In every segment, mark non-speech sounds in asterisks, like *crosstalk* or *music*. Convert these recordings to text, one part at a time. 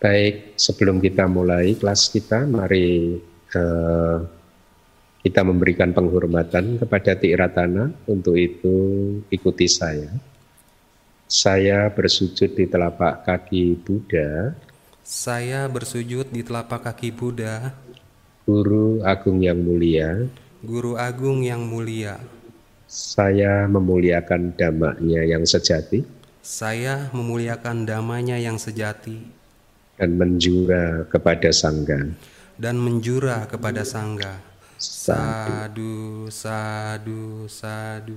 Baik, sebelum kita mulai kelas kita, mari uh, kita memberikan penghormatan kepada Tiratana. Untuk itu, ikuti saya. Saya bersujud di telapak kaki Buddha. Saya bersujud di telapak kaki Buddha. Guru Agung yang mulia. Guru Agung yang mulia. Saya memuliakan damanya yang sejati. Saya memuliakan damanya yang sejati dan menjura kepada sangga. Dan menjura kepada sangga. Sadu sadu sadu.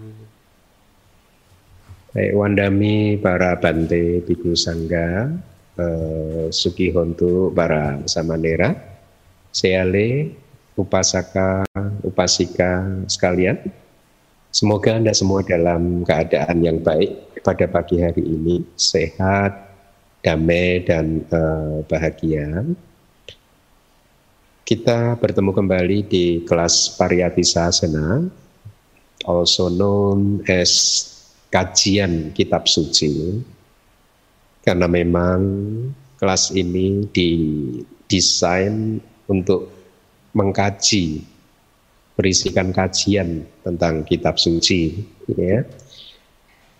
Baik Wandami para Bante Biku Sangga eh, Sukihontu para Samanera Seale Upasaka Upasika sekalian. Semoga Anda semua dalam keadaan yang baik pada pagi hari ini sehat damai dan uh, bahagia. Kita bertemu kembali di kelas Pariyati Sasana, also known as kajian kitab suci. Karena memang kelas ini didesain untuk mengkaji, berisikan kajian tentang kitab suci. Ya.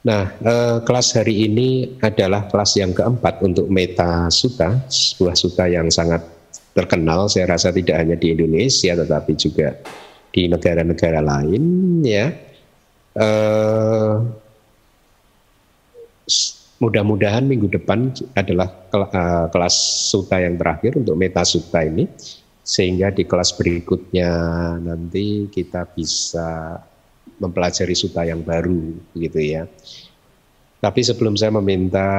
Nah, eh, kelas hari ini adalah kelas yang keempat untuk Meta Sutta, sebuah sutta yang sangat terkenal. Saya rasa tidak hanya di Indonesia, tetapi juga di negara-negara lain. Ya, eh, mudah-mudahan minggu depan adalah eh, kelas sutta yang terakhir untuk Meta Sutta ini, sehingga di kelas berikutnya nanti kita bisa mempelajari suta yang baru gitu ya. Tapi sebelum saya meminta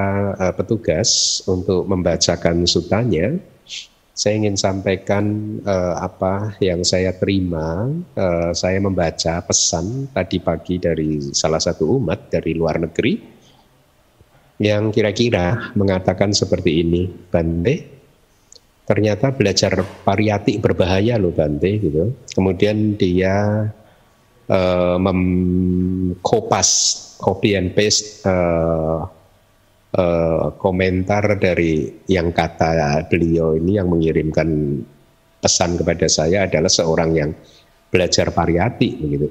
uh, petugas untuk membacakan sutanya, saya ingin sampaikan uh, apa yang saya terima. Uh, saya membaca pesan tadi pagi dari salah satu umat dari luar negeri yang kira-kira mengatakan seperti ini, Bante. Ternyata belajar pariyati berbahaya loh Bante gitu. Kemudian dia uh, mengkopas copy and paste uh, uh, komentar dari yang kata beliau ini yang mengirimkan pesan kepada saya adalah seorang yang belajar pariyati begitu.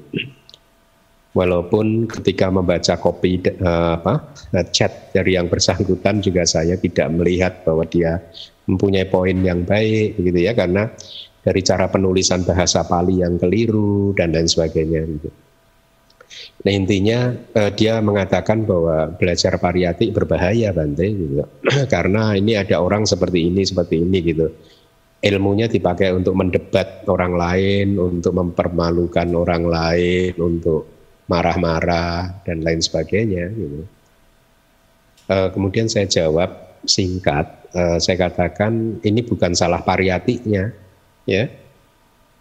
Walaupun ketika membaca kopi uh, apa chat dari yang bersangkutan juga saya tidak melihat bahwa dia mempunyai poin yang baik begitu ya karena dari cara penulisan bahasa Pali yang keliru dan lain sebagainya gitu. Nah intinya eh, dia mengatakan bahwa belajar pariyati berbahaya Bante gitu. *clears throat* Karena ini ada orang seperti ini seperti ini gitu. Ilmunya dipakai untuk mendebat orang lain, untuk mempermalukan orang lain, untuk marah-marah dan lain sebagainya gitu. Eh, kemudian saya jawab singkat, eh, saya katakan ini bukan salah pariyatinya, ya.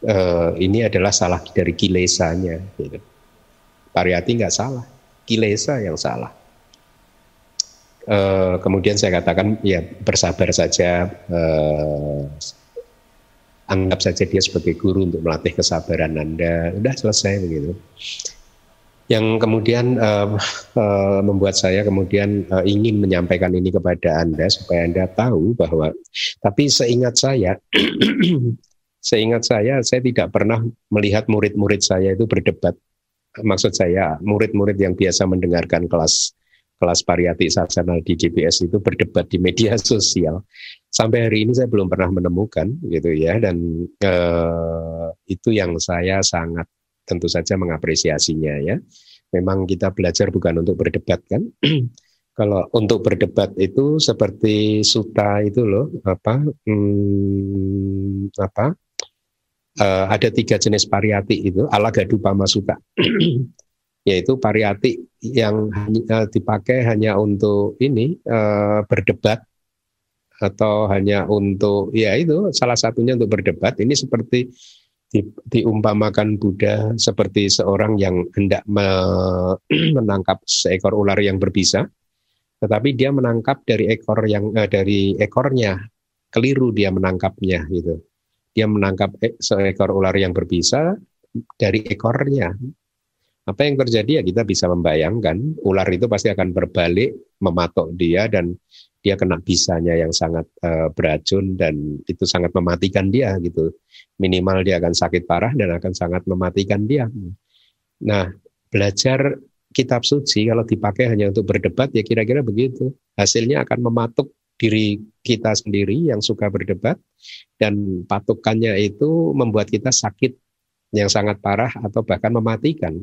Uh, ini adalah salah dari kilesanya gitu. Pariyati nggak salah. Kilesa yang salah. Uh, kemudian saya katakan ya bersabar saja uh, anggap saja dia sebagai guru untuk melatih kesabaran anda. Udah selesai begitu yang kemudian uh, uh, membuat saya kemudian uh, ingin menyampaikan ini kepada anda supaya anda tahu bahwa tapi seingat saya *clears throat* Seingat saya, saya tidak pernah melihat murid-murid saya itu berdebat. Maksud saya, murid-murid yang biasa mendengarkan kelas kelas pariyati sasana di GPS itu berdebat di media *laughs* sosial. Sampai hari ini saya belum pernah menemukan gitu ya, dan eh, itu yang saya sangat tentu saja mengapresiasinya ya. Memang kita belajar bukan untuk berdebat kan. *clears throat* Kalau untuk berdebat itu seperti suta itu loh apa hmm, apa uh, ada tiga jenis pariyati itu ala gadu pamasuta *clears throat* yaitu pariyati yang hanya, uh, dipakai hanya untuk ini uh, berdebat atau hanya untuk ya itu salah satunya untuk berdebat. Ini seperti di, diumpamakan Buddha seperti seorang yang hendak me, *clears throat* menangkap seekor ular yang berbisa tetapi dia menangkap dari ekor yang uh, dari ekornya keliru dia menangkapnya gitu dia menangkap e, seekor ular yang berbisa dari ekornya. Apa yang terjadi ya kita bisa membayangkan ular itu pasti akan berbalik mematok dia dan dia kena bisanya yang sangat uh, beracun dan itu sangat mematikan dia gitu. Minimal dia akan sakit parah dan akan sangat mematikan dia. Nah, belajar kitab suci kalau dipakai hanya untuk berdebat ya kira-kira begitu. Hasilnya akan mematuk diri kita sendiri yang suka berdebat dan patukannya itu membuat kita sakit yang sangat parah atau bahkan mematikan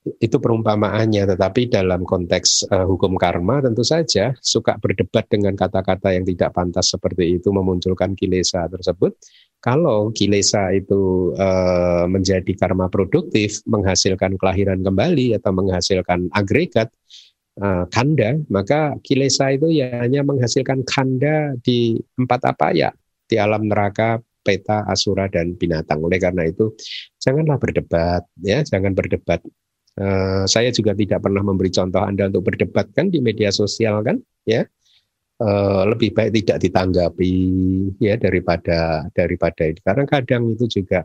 itu perumpamaannya, tetapi dalam konteks uh, hukum karma tentu saja suka berdebat dengan kata-kata yang tidak pantas seperti itu memunculkan kilesa tersebut. Kalau kilesa itu uh, menjadi karma produktif, menghasilkan kelahiran kembali atau menghasilkan agregat uh, kanda, maka kilesa itu ya hanya menghasilkan kanda di empat apa ya di alam neraka, peta, asura dan binatang. Oleh karena itu, janganlah berdebat, ya, jangan berdebat Uh, saya juga tidak pernah memberi contoh Anda untuk berdebat kan di media sosial kan, ya. Uh, lebih baik tidak ditanggapi ya daripada daripada itu. Karena kadang itu juga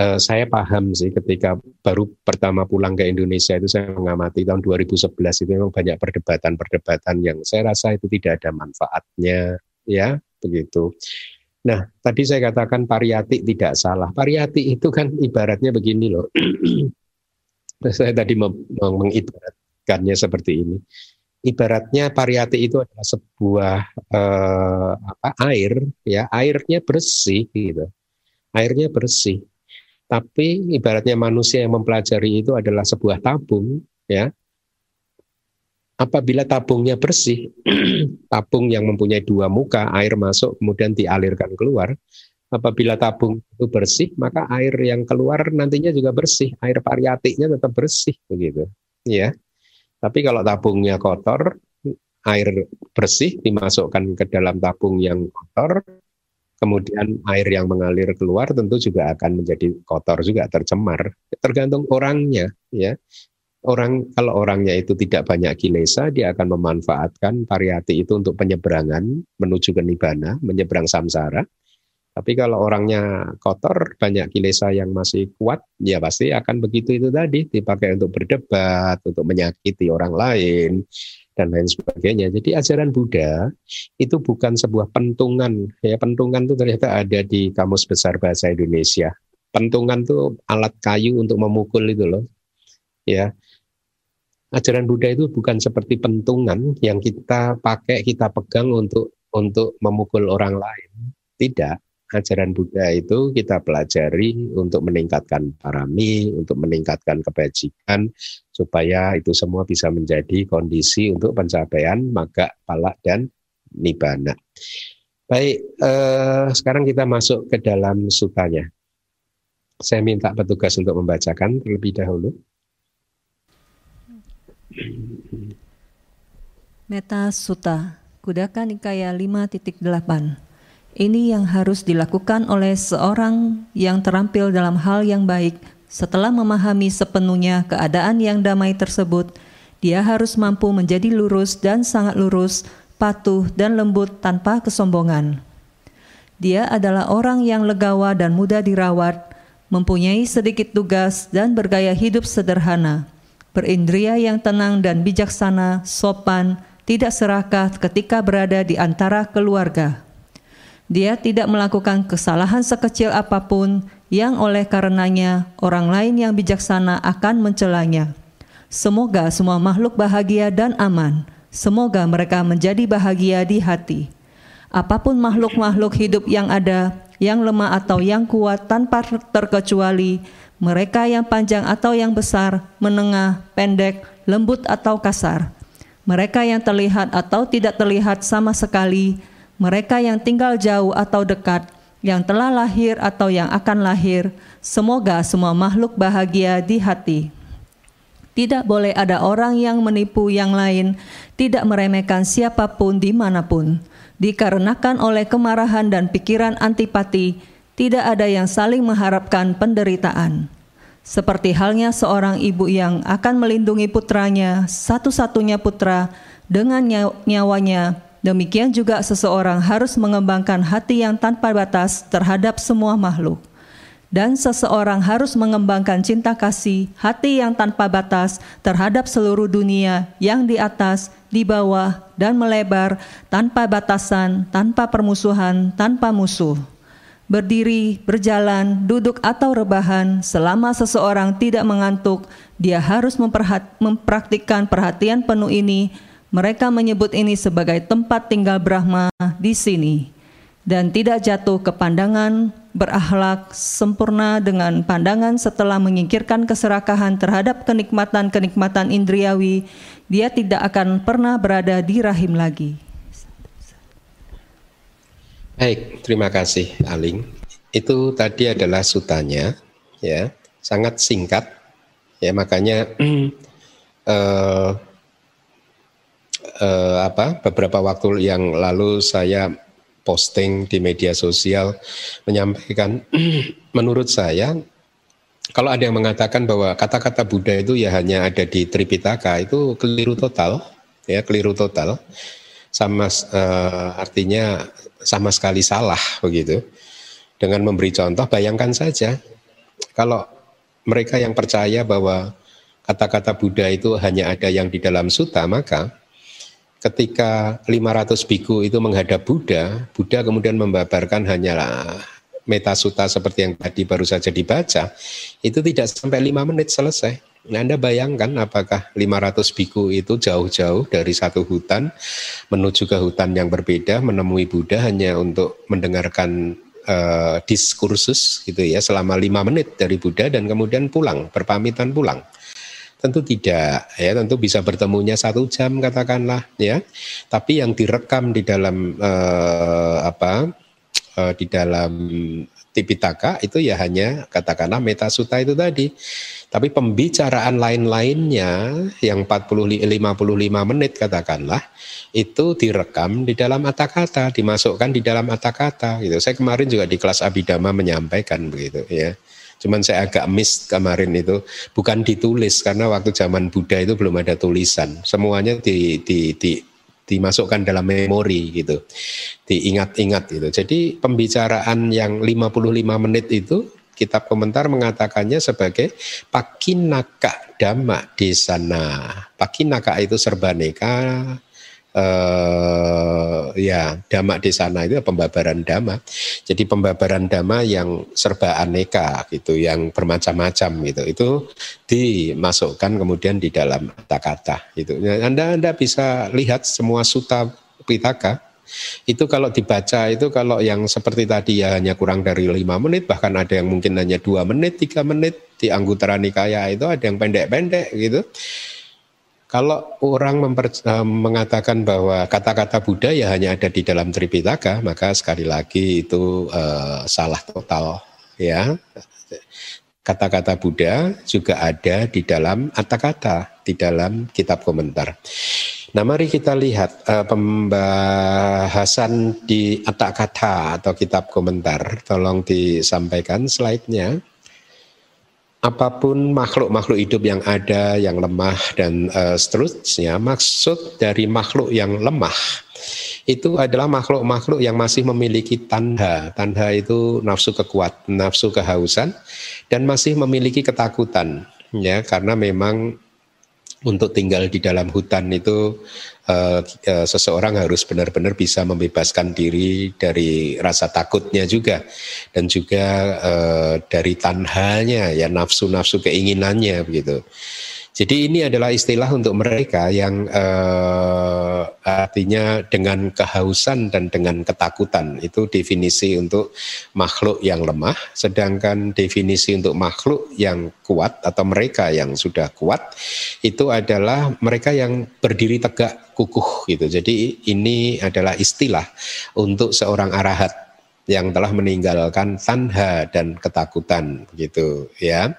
uh, saya paham sih ketika baru pertama pulang ke Indonesia itu saya mengamati tahun 2011 itu memang banyak perdebatan-perdebatan yang saya rasa itu tidak ada manfaatnya ya begitu. Nah, tadi saya katakan pariyati tidak salah. Pariyati itu kan ibaratnya begini loh. *clears throat* saya tadi mengibaratkannya seperti ini. Ibaratnya pariyati itu adalah sebuah eh, apa air, ya airnya bersih gitu, airnya bersih. Tapi ibaratnya manusia yang mempelajari itu adalah sebuah tabung, ya. Apabila tabungnya bersih, *clears throat* tabung yang mempunyai dua muka, air masuk kemudian dialirkan keluar, apabila tabung itu bersih, maka air yang keluar nantinya juga bersih, air variatiknya tetap bersih begitu. Ya. Tapi kalau tabungnya kotor, air bersih dimasukkan ke dalam tabung yang kotor, kemudian air yang mengalir keluar tentu juga akan menjadi kotor juga tercemar. Tergantung orangnya, ya. Orang kalau orangnya itu tidak banyak kilesa, dia akan memanfaatkan variati itu untuk penyeberangan menuju ke nibana, menyeberang samsara tapi kalau orangnya kotor, banyak kilesa yang masih kuat, ya pasti akan begitu itu tadi, dipakai untuk berdebat, untuk menyakiti orang lain, dan lain sebagainya. Jadi ajaran Buddha itu bukan sebuah pentungan. Ya, pentungan itu ternyata ada di Kamus Besar Bahasa Indonesia. Pentungan itu alat kayu untuk memukul itu loh. Ya, ajaran Buddha itu bukan seperti pentungan yang kita pakai, kita pegang untuk untuk memukul orang lain. Tidak ajaran Buddha itu kita pelajari untuk meningkatkan parami, untuk meningkatkan kebajikan, supaya itu semua bisa menjadi kondisi untuk pencapaian maga, palak, dan nibana. Baik, eh, sekarang kita masuk ke dalam sutanya. Saya minta petugas untuk membacakan terlebih dahulu. Meta Sutta, Kudaka Nikaya 5.8 ini yang harus dilakukan oleh seorang yang terampil dalam hal yang baik. Setelah memahami sepenuhnya keadaan yang damai tersebut, dia harus mampu menjadi lurus dan sangat lurus, patuh dan lembut tanpa kesombongan. Dia adalah orang yang legawa dan mudah dirawat, mempunyai sedikit tugas dan bergaya hidup sederhana, berindria yang tenang dan bijaksana, sopan, tidak serakah ketika berada di antara keluarga. Dia tidak melakukan kesalahan sekecil apa pun yang oleh karenanya orang lain yang bijaksana akan mencelanya. Semoga semua makhluk bahagia dan aman. Semoga mereka menjadi bahagia di hati. Apa pun makhluk-makhluk hidup yang ada, yang lemah atau yang kuat tanpa terkecuali, mereka yang panjang atau yang besar, menengah, pendek, lembut atau kasar, mereka yang terlihat atau tidak terlihat sama sekali, mereka yang tinggal jauh atau dekat, yang telah lahir atau yang akan lahir, semoga semua makhluk bahagia di hati. Tidak boleh ada orang yang menipu yang lain, tidak meremehkan siapa pun di mana pun. Dikarenakan oleh kemarahan dan pikiran antipati, tidak ada yang saling mengharapkan penderitaan. Seperti halnya seorang ibu yang akan melindungi putranya, satu-satunya putra, dengan nyawanya Demikian juga seseorang harus mengembangkan hati yang tanpa batas terhadap semua makhluk. Dan seseorang harus mengembangkan cinta kasih, hati yang tanpa batas terhadap seluruh dunia yang di atas, di bawah, dan melebar, tanpa batasan, tanpa permusuhan, tanpa musuh. Berdiri, berjalan, duduk atau rebahan, selama seseorang tidak mengantuk, dia harus mempraktikkan perhatian penuh ini. Mereka menyebut ini sebagai tempat tinggal Brahma di sini dan tidak jatuh ke pandangan berakhlak sempurna dengan pandangan setelah menyingkirkan keserakahan terhadap kenikmatan-kenikmatan indriawi, dia tidak akan pernah berada di rahim lagi. Baik, terima kasih Aling. Itu tadi adalah sutanya, ya, sangat singkat, ya makanya uh, *clears throat* uh, apa beberapa waktu yang lalu saya posting di media sosial menyampaikan *clears throat* menurut saya kalau ada yang mengatakan bahwa kata-kata Buddha itu ya hanya ada di Tripitaka itu keliru total ya keliru total. Sama uh, artinya sama sekali salah begitu. Dengan memberi contoh bayangkan saja kalau mereka yang percaya bahwa kata-kata Buddha itu hanya ada yang di dalam suta maka ketika 500 biku itu menghadap Buddha, Buddha kemudian membabarkan hanyalah metasuta seperti yang tadi baru saja dibaca, itu tidak sampai lima menit selesai. Nah, Anda bayangkan apakah 500 biku itu jauh-jauh dari satu hutan menuju ke hutan yang berbeda menemui Buddha hanya untuk mendengarkan uh, diskursus gitu ya selama lima menit dari Buddha dan kemudian pulang berpamitan pulang. Tentu tidak, ya tentu bisa bertemunya satu jam katakanlah, ya. Tapi yang direkam di dalam eh, apa, eh, di dalam Tipitaka itu ya hanya katakanlah metasuta itu tadi. Tapi pembicaraan lain-lainnya yang 40 55 menit katakanlah itu direkam di dalam kata-kata, dimasukkan di dalam kata-kata gitu. Saya kemarin juga di kelas Abidama menyampaikan begitu ya. Cuman saya agak miss kemarin itu bukan ditulis karena waktu zaman Buddha itu belum ada tulisan. Semuanya di, di, di dimasukkan dalam memori gitu. Diingat-ingat gitu. Jadi pembicaraan yang 55 menit itu kitab komentar mengatakannya sebagai pakinaka dhamma di sana. Pakinaka itu serbaneka, uh, ya dhamma di sana itu pembabaran dhamma. Jadi pembabaran dhamma yang serba aneka gitu, yang bermacam-macam gitu. Itu dimasukkan kemudian di dalam kata-kata gitu. Anda Anda bisa lihat semua suta pitaka itu kalau dibaca itu kalau yang seperti tadi ya hanya kurang dari lima menit bahkan ada yang mungkin hanya dua menit tiga menit di Anggutara Nikaya itu ada yang pendek-pendek gitu kalau orang memper, uh, mengatakan bahwa kata-kata Buddha ya hanya ada di dalam Tripitaka, maka sekali lagi itu uh, salah total ya. Kata-kata Buddha juga ada di dalam kata-kata di dalam kitab komentar. Nah, mari kita lihat uh, pembahasan di kata-kata atau kitab komentar. Tolong disampaikan slide-nya apa pun makhluk-makhluk hidup yang ada yang lemah dan uh, seterusnya maksud dari makhluk yang lemah itu adalah makhluk-makhluk yang masih memiliki tanda tanda itu nafsu kekuat nafsu kehausan dan masih memiliki ketakutan ya. Karena memang untuk tinggal di dalam hutan itu uh, uh, seseorang harus benar-benar bisa membebaskan diri dari rasa takutnya juga dan juga uh, dari tanhanya ya nafsu-nafsu keinginannya begitu. Jadi ini adalah istilah untuk mereka yang uh, artinya dengan kehausan dan dengan ketakutan. Itu definisi untuk makhluk yang lemah, sedangkan definisi untuk makhluk yang kuat atau mereka yang sudah kuat itu adalah mereka yang berdiri tegak kukuh gitu. Jadi ini adalah istilah untuk seorang arahat yang telah meninggalkan tanha dan ketakutan gitu ya.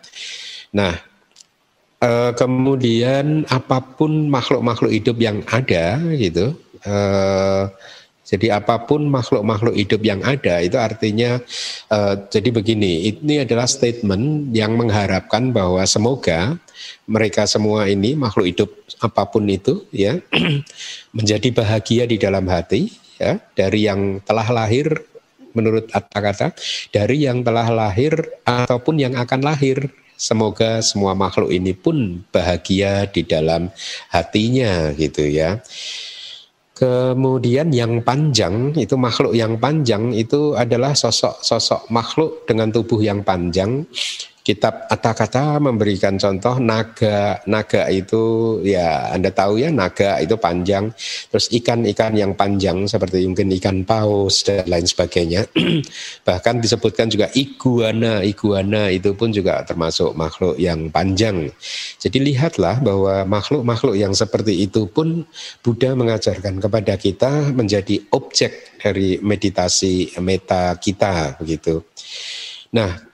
Nah, Uh, kemudian apa pun makhluk-makhluk hidup yang ada gitu, uh, jadi apa pun makhluk-makhluk hidup yang ada itu artinya uh, jadi begini, ini adalah statement yang mengharapkan bahwa semoga mereka semua ini makhluk hidup apa pun itu ya *clears throat* menjadi bahagia di dalam hati ya. Dari yang telah lahir menurut kata-kata dari yang telah lahir ataupun yang akan lahir Semoga semua makhluk ini pun bahagia di dalam hatinya gitu ya. Kemudian yang panjang itu makhluk yang panjang itu adalah sosok-sosok makhluk dengan tubuh yang panjang kitab kata-kata memberikan contoh naga naga itu ya anda tahu ya naga itu panjang. Terus ikan-ikan yang panjang seperti mungkin ikan paus dan lain sebagainya. *clears throat* Bahkan disebutkan juga iguana. Iguana itu pun juga termasuk makhluk yang panjang. Jadi lihatlah bahwa makhluk-makhluk yang seperti itu pun Buddha mengajarkan kepada kita menjadi objek dari meditasi meta kita begitu. Nah,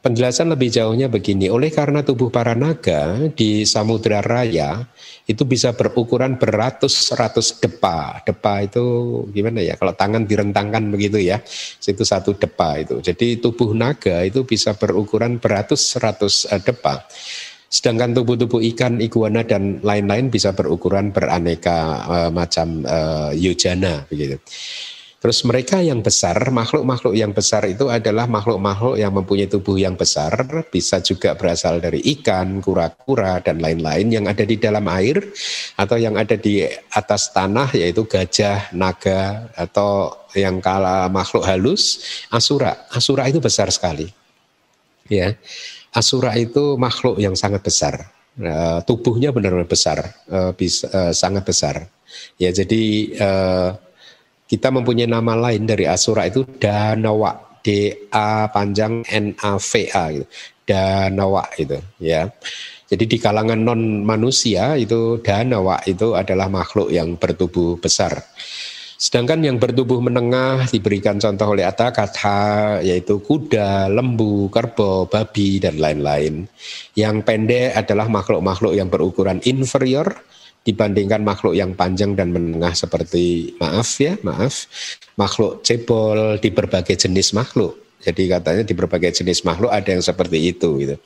Penjelasan lebih jauhnya begini, oleh karena tubuh para naga di Samudra Raya itu bisa berukuran beratus-ratus depa. Depa itu gimana ya? Kalau tangan direntangkan begitu ya, itu satu depa itu. Jadi tubuh naga itu bisa berukuran beratus-ratus eh, depa. Sedangkan tubuh-tubuh ikan, iguana dan lain-lain bisa berukuran beraneka uh, macam uh, yojana begitu. Terus mereka yang besar, makhluk-makhluk yang besar itu adalah makhluk-makhluk yang mempunyai tubuh yang besar, bisa juga berasal dari ikan, kura-kura, dan lain-lain yang ada di dalam air atau yang ada di atas tanah yaitu gajah, naga, atau yang kala makhluk halus, asura. Asura itu besar sekali. Ya, Asura itu makhluk yang sangat besar. Uh, tubuhnya benar-benar besar, uh, bisa, uh, sangat besar. Ya, jadi kita mempunyai nama lain dari Asura itu Danawa, D A panjang N A V A gitu. Danawa itu ya. Jadi di kalangan non manusia itu Danawa itu adalah makhluk yang bertubuh besar. Sedangkan yang bertubuh menengah diberikan contoh oleh Atta Kata yaitu kuda, lembu, kerbau, babi dan lain-lain. Yang pendek adalah makhluk-makhluk yang berukuran inferior dibandingkan makhluk yang panjang dan menengah seperti maaf ya maaf makhluk cebol di berbagai jenis makhluk. Jadi katanya di berbagai jenis makhluk ada yang seperti itu gitu.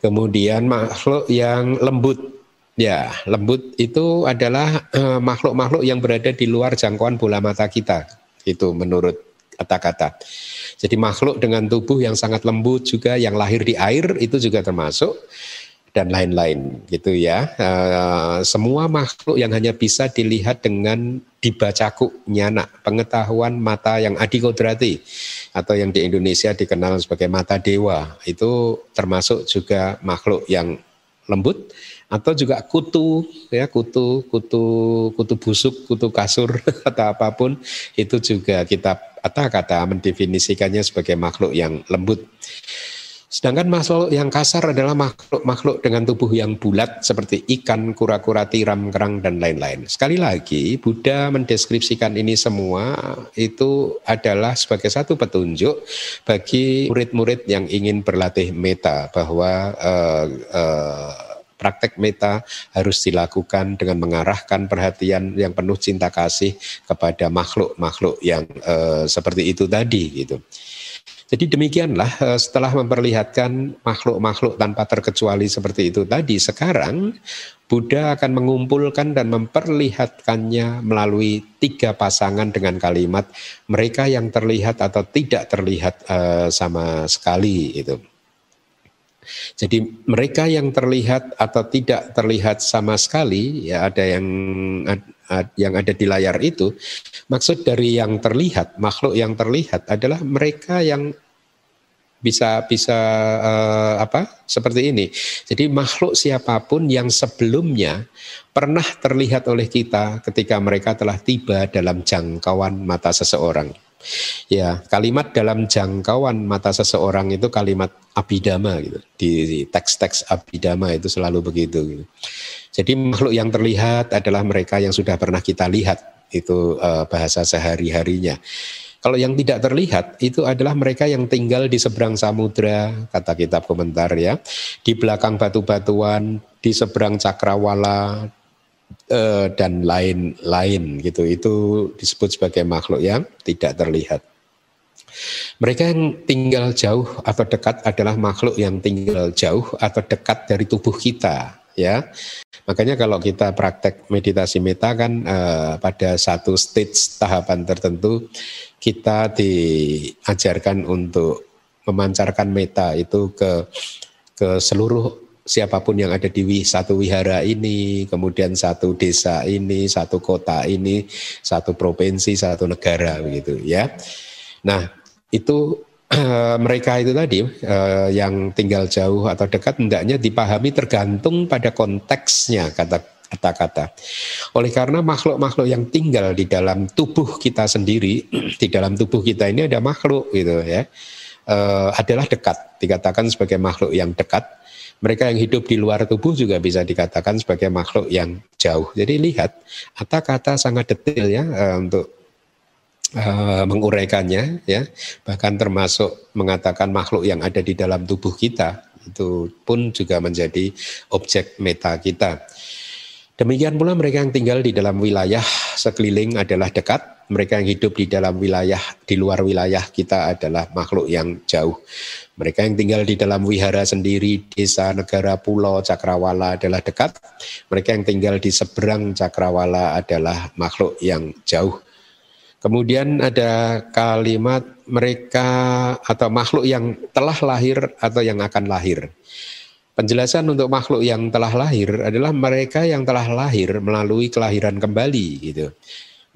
Kemudian makhluk yang lembut. Ya lembut itu adalah uh, makhluk-makhluk yang berada di luar jangkauan bola mata kita itu menurut kata-kata. Jadi makhluk dengan tubuh yang sangat lembut juga yang lahir di air itu juga termasuk dan lain-lain gitu ya. Uh, semua makhluk yang hanya bisa dilihat dengan dibacaku nyana, pengetahuan mata yang adikodrati atau yang di Indonesia dikenal sebagai mata dewa itu termasuk juga makhluk yang lembut atau juga kutu ya kutu kutu kutu busuk kutu kasur *laughs* atau apa pun itu juga kita kata-kata mendefinisikannya sebagai makhluk yang lembut. Sedangkan makhluk yang kasar adalah makhluk-makhluk dengan tubuh yang bulat seperti ikan, kura-kura, tiram, kerang, dan lain-lain. Sekali lagi, Buddha mendeskripsikan ini semua itu adalah sebagai satu petunjuk bagi murid-murid yang ingin berlatih meta bahwa uh, uh, praktek meta harus dilakukan dengan mengarahkan perhatian yang penuh cinta kasih kepada makhluk-makhluk yang uh, seperti itu tadi gitu. Jadi demikianlah eh, setelah memperlihatkan makhluk-makhluk tanpa terkecuali seperti itu tadi, sekarang Buddha akan mengumpulkan dan memperlihatkannya melalui tiga pasangan dengan kalimat mereka yang terlihat atau tidak terlihat uh, sama sekali itu. Jadi mereka yang terlihat atau tidak terlihat sama sekali ya ada yang yang ada di layar itu maksud dari yang terlihat makhluk yang terlihat adalah mereka yang bisa bisa uh, apa seperti ini. Jadi makhluk siapa pun yang sebelumnya pernah terlihat oleh kita ketika mereka telah tiba dalam jangkauan mata seseorang. Ya, kalimat dalam jangkauan mata seseorang itu kalimat abidama gitu. Di teks-teks abidama itu selalu begitu gitu. Jadi makhluk yang terlihat adalah mereka yang sudah pernah kita lihat itu uh, bahasa sehari-harinya. Kalau yang tidak terlihat itu adalah mereka yang tinggal di seberang samudra, kata kitab komentar ya, di belakang batu-batuan, di seberang cakrawala, uh, dan lain-lain gitu. Itu disebut sebagai makhluk yang tidak terlihat. Mereka yang tinggal jauh atau dekat adalah makhluk yang tinggal jauh atau dekat dari tubuh kita, ya. Makanya kalau kita praktek meditasi meta kan uh, pada satu stage tahapan tertentu kita diajarkan untuk memancarkan meta itu ke ke seluruh siapa pun yang ada di satu wihara ini, kemudian satu desa ini, satu kota ini, satu provinsi, satu negara begitu ya. Nah, itu mereka itu tadi uh, yang tinggal jauh atau dekat hendaknya dipahami tergantung pada konteksnya kata kata-kata. Oleh karena makhluk-makhluk yang tinggal di dalam tubuh kita sendiri, *clears throat* di dalam tubuh kita ini ada makhluk gitu ya, uh, adalah dekat, dikatakan sebagai makhluk yang dekat. Mereka yang hidup di luar tubuh juga bisa dikatakan sebagai makhluk yang jauh. Jadi lihat, kata-kata sangat detail ya uh, untuk uh, menguraikannya ya bahkan termasuk mengatakan makhluk yang ada di dalam tubuh kita itu pun juga menjadi objek meta kita. Demikian pula mereka yang tinggal di dalam wilayah sekeliling adalah dekat, mereka yang hidup di dalam wilayah di luar wilayah kita adalah makhluk yang jauh. Mereka yang tinggal di dalam wihara sendiri, desa, negara, pulau, cakrawala adalah dekat. Mereka yang tinggal di seberang cakrawala adalah makhluk yang jauh. Kemudian ada kalimat mereka atau makhluk yang telah lahir atau yang akan lahir. Penjelasan untuk makhluk yang telah lahir adalah mereka yang telah lahir melalui kelahiran kembali gitu.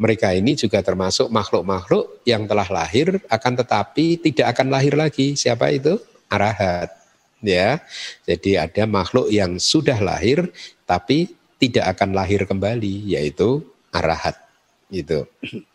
Mereka ini juga termasuk makhluk-makhluk yang telah lahir akan tetapi tidak akan lahir lagi. Siapa itu? Arahat. Ya. Jadi ada makhluk yang sudah lahir tapi tidak akan lahir kembali yaitu arahat gitu.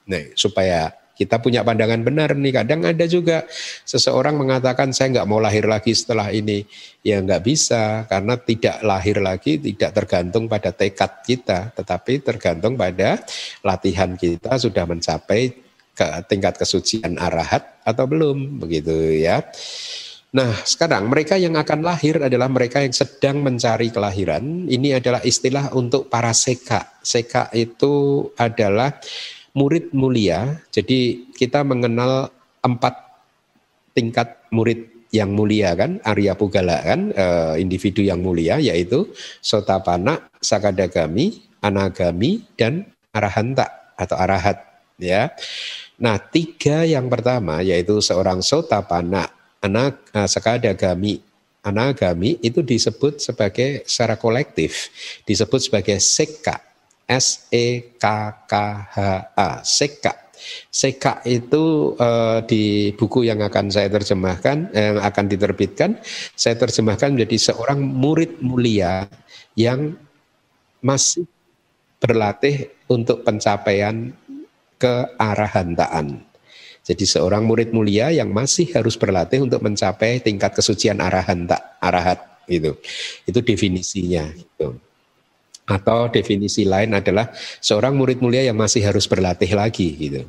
Nah, supaya kita punya pandangan benar nih. Kadang ada juga seseorang mengatakan saya nggak mau lahir lagi setelah ini. Ya nggak bisa karena tidak lahir lagi tidak tergantung pada tekad kita, tetapi tergantung pada latihan kita sudah mencapai ke tingkat kesucian arahat atau belum begitu ya. Nah, sekarang mereka yang akan lahir adalah mereka yang sedang mencari kelahiran. Ini adalah istilah untuk para seka. Seka itu adalah murid mulia. Jadi kita mengenal empat tingkat murid yang mulia kan, Arya Pugala kan, e, individu yang mulia yaitu Sotapana, Sakadagami, Anagami, dan Arahanta atau Arahat ya. Nah tiga yang pertama yaitu seorang Sotapana, Anak, uh, Sakadagami, Anagami itu disebut sebagai secara kolektif disebut sebagai seka S E K K H A Seka. Seka itu uh, di buku yang akan saya terjemahkan, yang akan diterbitkan, saya terjemahkan menjadi seorang murid mulia yang masih berlatih untuk pencapaian kearahantaan. Jadi seorang murid mulia yang masih harus berlatih untuk mencapai tingkat kesucian arahanta, arahat itu. Itu definisinya. Gitu. Atau definisi lain adalah seorang murid mulia yang masih harus berlatih lagi gitu.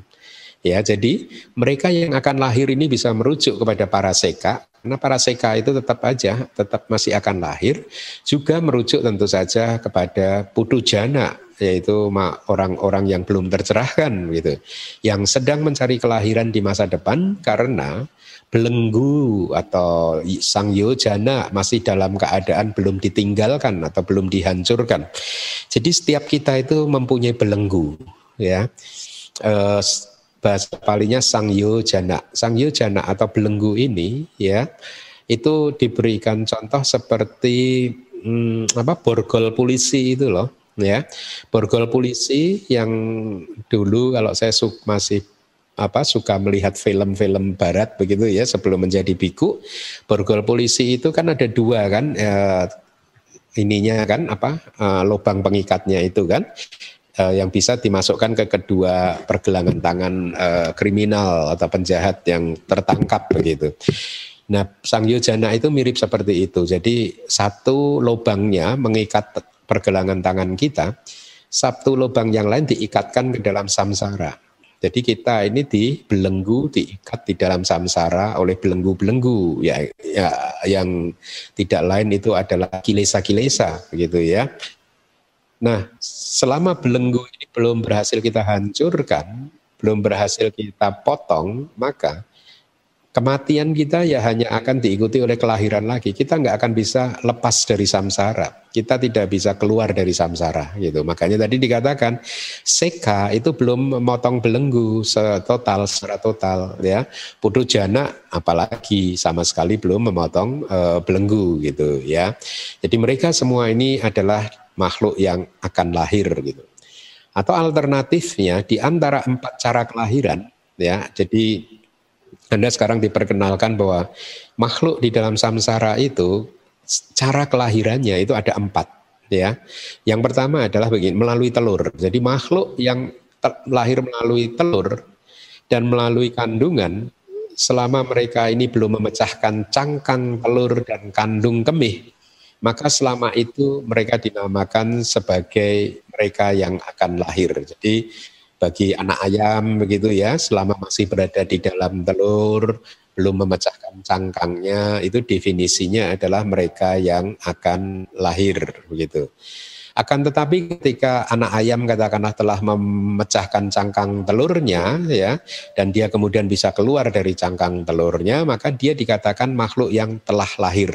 Ya, jadi mereka yang akan lahir ini bisa merujuk kepada para seka, karena para seka itu tetap aja, tetap masih akan lahir, juga merujuk tentu saja kepada putu jana, yaitu orang-orang yang belum tercerahkan gitu, yang sedang mencari kelahiran di masa depan karena belenggu atau sang yojana masih dalam keadaan belum ditinggalkan atau belum dihancurkan. Jadi setiap kita itu mempunyai belenggu, ya. E, bahasa palingnya sang yojana. Sang yojana atau belenggu ini, ya, itu diberikan contoh seperti hmm, apa borgol polisi itu loh, ya. Borgol polisi yang dulu kalau saya masih apa suka melihat film-film barat begitu ya sebelum menjadi biku borgol polisi itu kan ada dua kan eh, ininya kan apa eh, lubang pengikatnya itu kan eh, yang bisa dimasukkan ke kedua pergelangan tangan eh, kriminal atau penjahat yang tertangkap begitu. Nah, sang yojana itu mirip seperti itu. Jadi satu lubangnya mengikat pergelangan tangan kita, satu lubang yang lain diikatkan ke dalam samsara. Jadi kita ini dibelenggu, diikat di dalam samsara oleh belenggu-belenggu ya, ya yang tidak lain itu adalah kilesa-kilesa begitu ya. Nah, selama belenggu ini belum berhasil kita hancurkan, belum berhasil kita potong, maka Kematian kita ya hanya akan diikuti oleh kelahiran lagi. Kita nggak akan bisa lepas dari samsara. Kita tidak bisa keluar dari samsara gitu. Makanya tadi dikatakan seka itu belum memotong belenggu setotal secara total ya. Putu jana apalagi sama sekali belum memotong uh, belenggu gitu ya. Jadi mereka semua ini adalah makhluk yang akan lahir gitu. Atau alternatifnya di antara empat cara kelahiran ya. Jadi anda sekarang diperkenalkan bahwa makhluk di dalam samsara itu cara kelahirannya itu ada empat ya. Yang pertama adalah begini melalui telur. Jadi makhluk yang lahir melalui telur dan melalui kandungan selama mereka ini belum memecahkan cangkang telur dan kandung kemih maka selama itu mereka dinamakan sebagai mereka yang akan lahir. Jadi bagi anak ayam begitu ya selama masih berada di dalam telur belum memecahkan cangkangnya itu definisinya adalah mereka yang akan lahir begitu. Akan tetapi ketika anak ayam katakanlah telah memecahkan cangkang telurnya ya dan dia kemudian bisa keluar dari cangkang telurnya maka dia dikatakan makhluk yang telah lahir.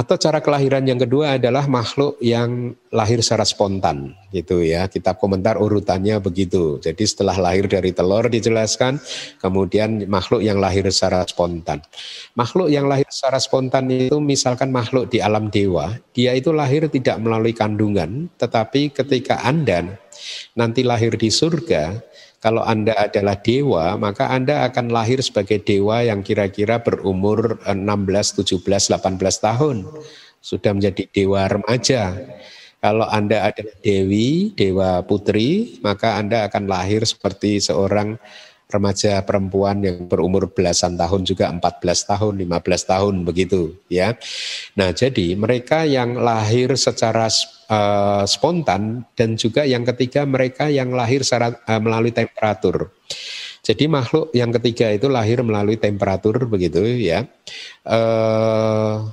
Atau cara kelahiran yang kedua adalah makhluk yang lahir secara spontan gitu ya. Kitab komentar urutannya begitu. Jadi setelah lahir dari telur dijelaskan, kemudian makhluk yang lahir secara spontan. Makhluk yang lahir secara spontan itu misalkan makhluk di alam dewa, dia itu lahir tidak melalui kandungan, tetapi ketika Anda nanti lahir di surga, kalau Anda adalah dewa, maka Anda akan lahir sebagai dewa yang kira-kira berumur 16, 17, 18 tahun. Sudah menjadi dewa remaja. Kalau Anda adalah dewi, dewa putri, maka Anda akan lahir seperti seorang remaja perempuan yang berumur belasan tahun juga 14 tahun, 15 tahun begitu ya. Nah, jadi mereka yang lahir secara uh, spontan dan juga yang ketiga mereka yang lahir secara, uh, melalui temperatur. Jadi makhluk yang ketiga itu lahir melalui temperatur begitu ya. Uh,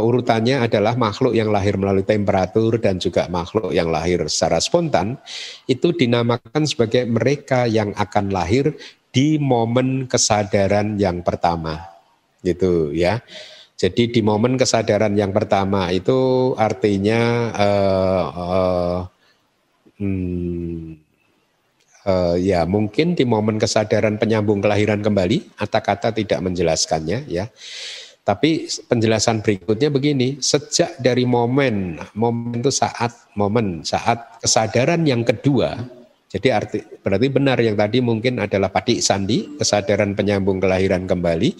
urutannya adalah makhluk yang lahir melalui temperatur dan juga makhluk yang lahir secara spontan itu dinamakan sebagai mereka yang akan lahir di momen kesadaran yang pertama. Gitu ya. Jadi di momen kesadaran yang pertama itu artinya uh, uh, hmm, uh, ya mungkin di momen kesadaran penyambung kelahiran kembali kata-kata tidak menjelaskannya ya. Tapi penjelasan berikutnya begini, sejak dari momen, momen itu saat momen, saat kesadaran yang kedua, jadi arti berarti benar yang tadi mungkin adalah padik sandi, kesadaran penyambung kelahiran kembali.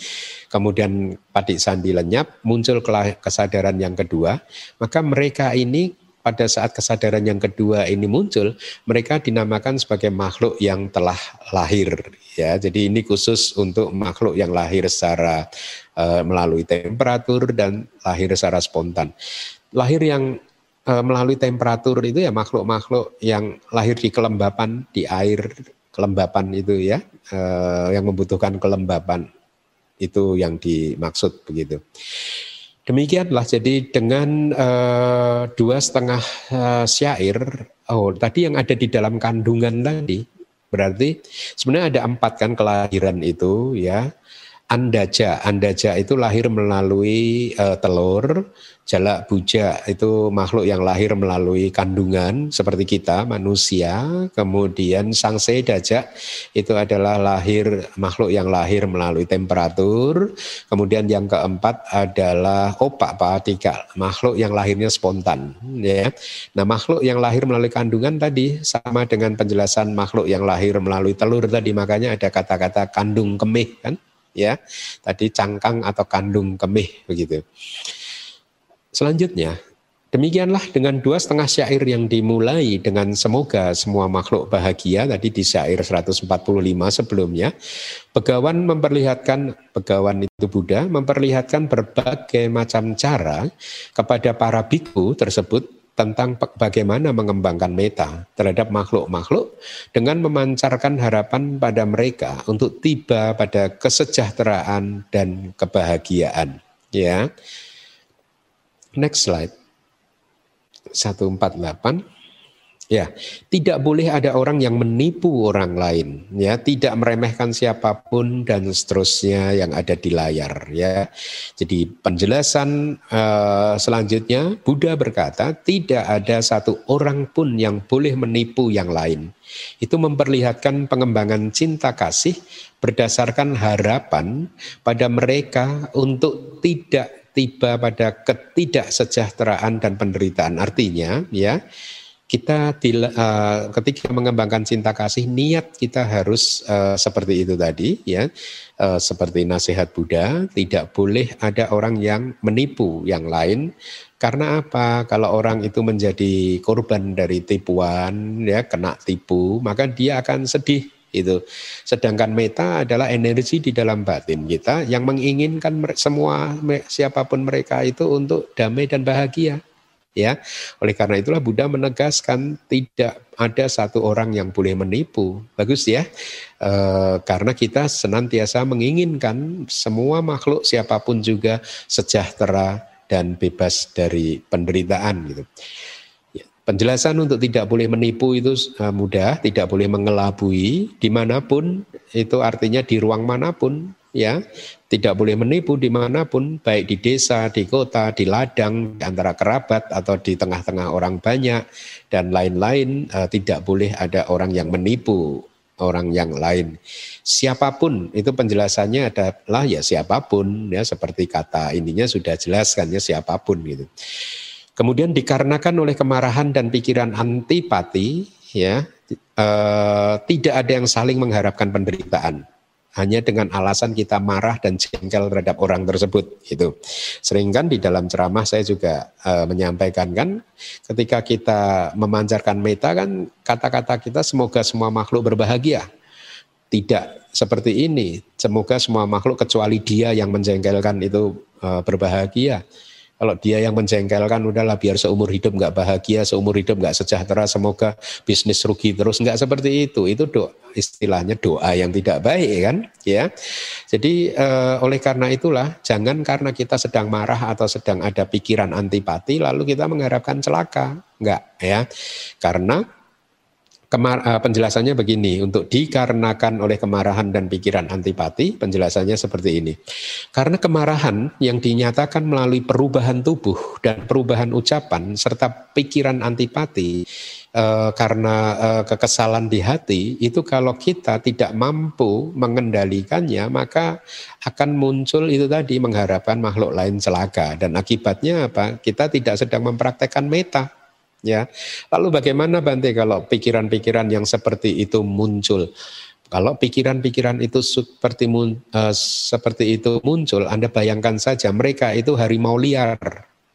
Kemudian padik sandi lenyap, muncul kesadaran yang kedua. Maka mereka ini pada saat kesadaran yang kedua ini muncul, mereka dinamakan sebagai makhluk yang telah lahir. Ya, jadi ini khusus untuk makhluk yang lahir secara uh, melalui temperatur dan lahir secara spontan. Lahir yang melalui temperatur itu ya makhluk-makhluk yang lahir di kelembapan di air kelembapan itu ya uh, yang membutuhkan kelembapan itu yang dimaksud begitu. Demikianlah jadi dengan uh, dua setengah syair, oh tadi yang ada di dalam kandungan tadi berarti sebenarnya ada empat kan kelahiran itu ya. Andaja, andaja itu lahir melalui uh, telur, Jalak buja itu makhluk yang lahir melalui kandungan seperti kita manusia. Kemudian sang sedaja itu adalah lahir makhluk yang lahir melalui temperatur. Kemudian yang keempat adalah opak patika makhluk yang lahirnya spontan. Ya. Nah makhluk yang lahir melalui kandungan tadi sama dengan penjelasan makhluk yang lahir melalui telur tadi makanya ada kata-kata kandung kemih kan ya tadi cangkang atau kandung kemih begitu. Selanjutnya, demikianlah dengan dua setengah syair yang dimulai dengan semoga semua makhluk bahagia tadi di syair 145 sebelumnya. Begawan memperlihatkan, begawan itu Buddha, memperlihatkan berbagai macam cara kepada para biku tersebut tentang bagaimana mengembangkan meta terhadap makhluk-makhluk dengan memancarkan harapan pada mereka untuk tiba pada kesejahteraan dan kebahagiaan ya Next slide. 148. Ya, tidak boleh ada orang yang menipu orang lain, ya, tidak meremehkan siapa pun dan seterusnya yang ada di layar, ya. Jadi penjelasan uh, selanjutnya Buddha berkata tidak ada satu orang pun yang boleh menipu yang lain. Itu memperlihatkan pengembangan cinta kasih berdasarkan harapan pada mereka untuk tidak tiba pada ketidaksejahteraan dan penderitaan. Artinya, ya kita di, uh, ketika mengembangkan cinta kasih niat kita harus uh, seperti itu tadi ya. Uh, seperti nasihat Buddha tidak boleh ada orang yang menipu yang lain. Karena apa? Kalau orang itu menjadi korban dari tipuan ya kena tipu maka dia akan sedih itu. Sedangkan meta adalah energi di dalam batin kita yang menginginkan semua siapa pun mereka itu untuk damai dan bahagia ya. Oleh karena itulah Buddha menegaskan tidak ada satu orang yang boleh menipu. Bagus ya. E, karena kita senantiasa menginginkan semua makhluk siapa pun juga sejahtera dan bebas dari penderitaan gitu. Ya, penjelasan untuk tidak boleh menipu itu mudah, tidak boleh mengelabui di mana pun, itu artinya di ruang mana pun, ya tidak boleh menipu di mana pun, baik di desa, di kota, di ladang, di antara kerabat atau di tengah-tengah orang banyak dan lain-lain. Uh, tidak boleh ada orang yang menipu orang yang lain. Siapa pun itu penjelasannya adalah ya siapa pun ya seperti kata ininya sudah jelas kan ya siapa pun gitu. Kemudian dikarenakan oleh kemarahan dan pikiran antipati ya eh, tidak ada yang saling mengharapkan penderitaan hanya dengan alasan kita marah dan jengkel terhadap orang tersebut itu sering kan di dalam ceramah saya juga uh, menyampaikan kan ketika kita memancarkan meta kan kata-kata kita semoga semua makhluk berbahagia. Tidak seperti ini. Semoga semua makhluk kecuali dia yang menjengkelkan itu uh, berbahagia kalau dia yang menjengkelkan udahlah biar seumur hidup nggak bahagia, seumur hidup nggak sejahtera, semoga bisnis rugi terus nggak seperti itu. Itu doa, istilahnya doa yang tidak baik kan, ya. Jadi eh, oleh karena itulah jangan karena kita sedang marah atau sedang ada pikiran antipati lalu kita mengharapkan celaka, nggak ya. Karena Kemar, uh, penjelasannya begini, untuk dikarenakan oleh kemarahan dan pikiran antipati, penjelasannya seperti ini. Karena kemarahan yang dinyatakan melalui perubahan tubuh dan perubahan ucapan serta pikiran antipati uh, karena uh, kekesalan di hati itu kalau kita tidak mampu mengendalikannya maka akan muncul itu tadi mengharapkan makhluk lain celaka dan akibatnya apa? Kita tidak sedang mempraktekkan meta ya. Lalu bagaimana Bante kalau pikiran-pikiran yang seperti itu muncul? Kalau pikiran-pikiran itu seperti uh, seperti itu muncul, Anda bayangkan saja mereka itu harimau liar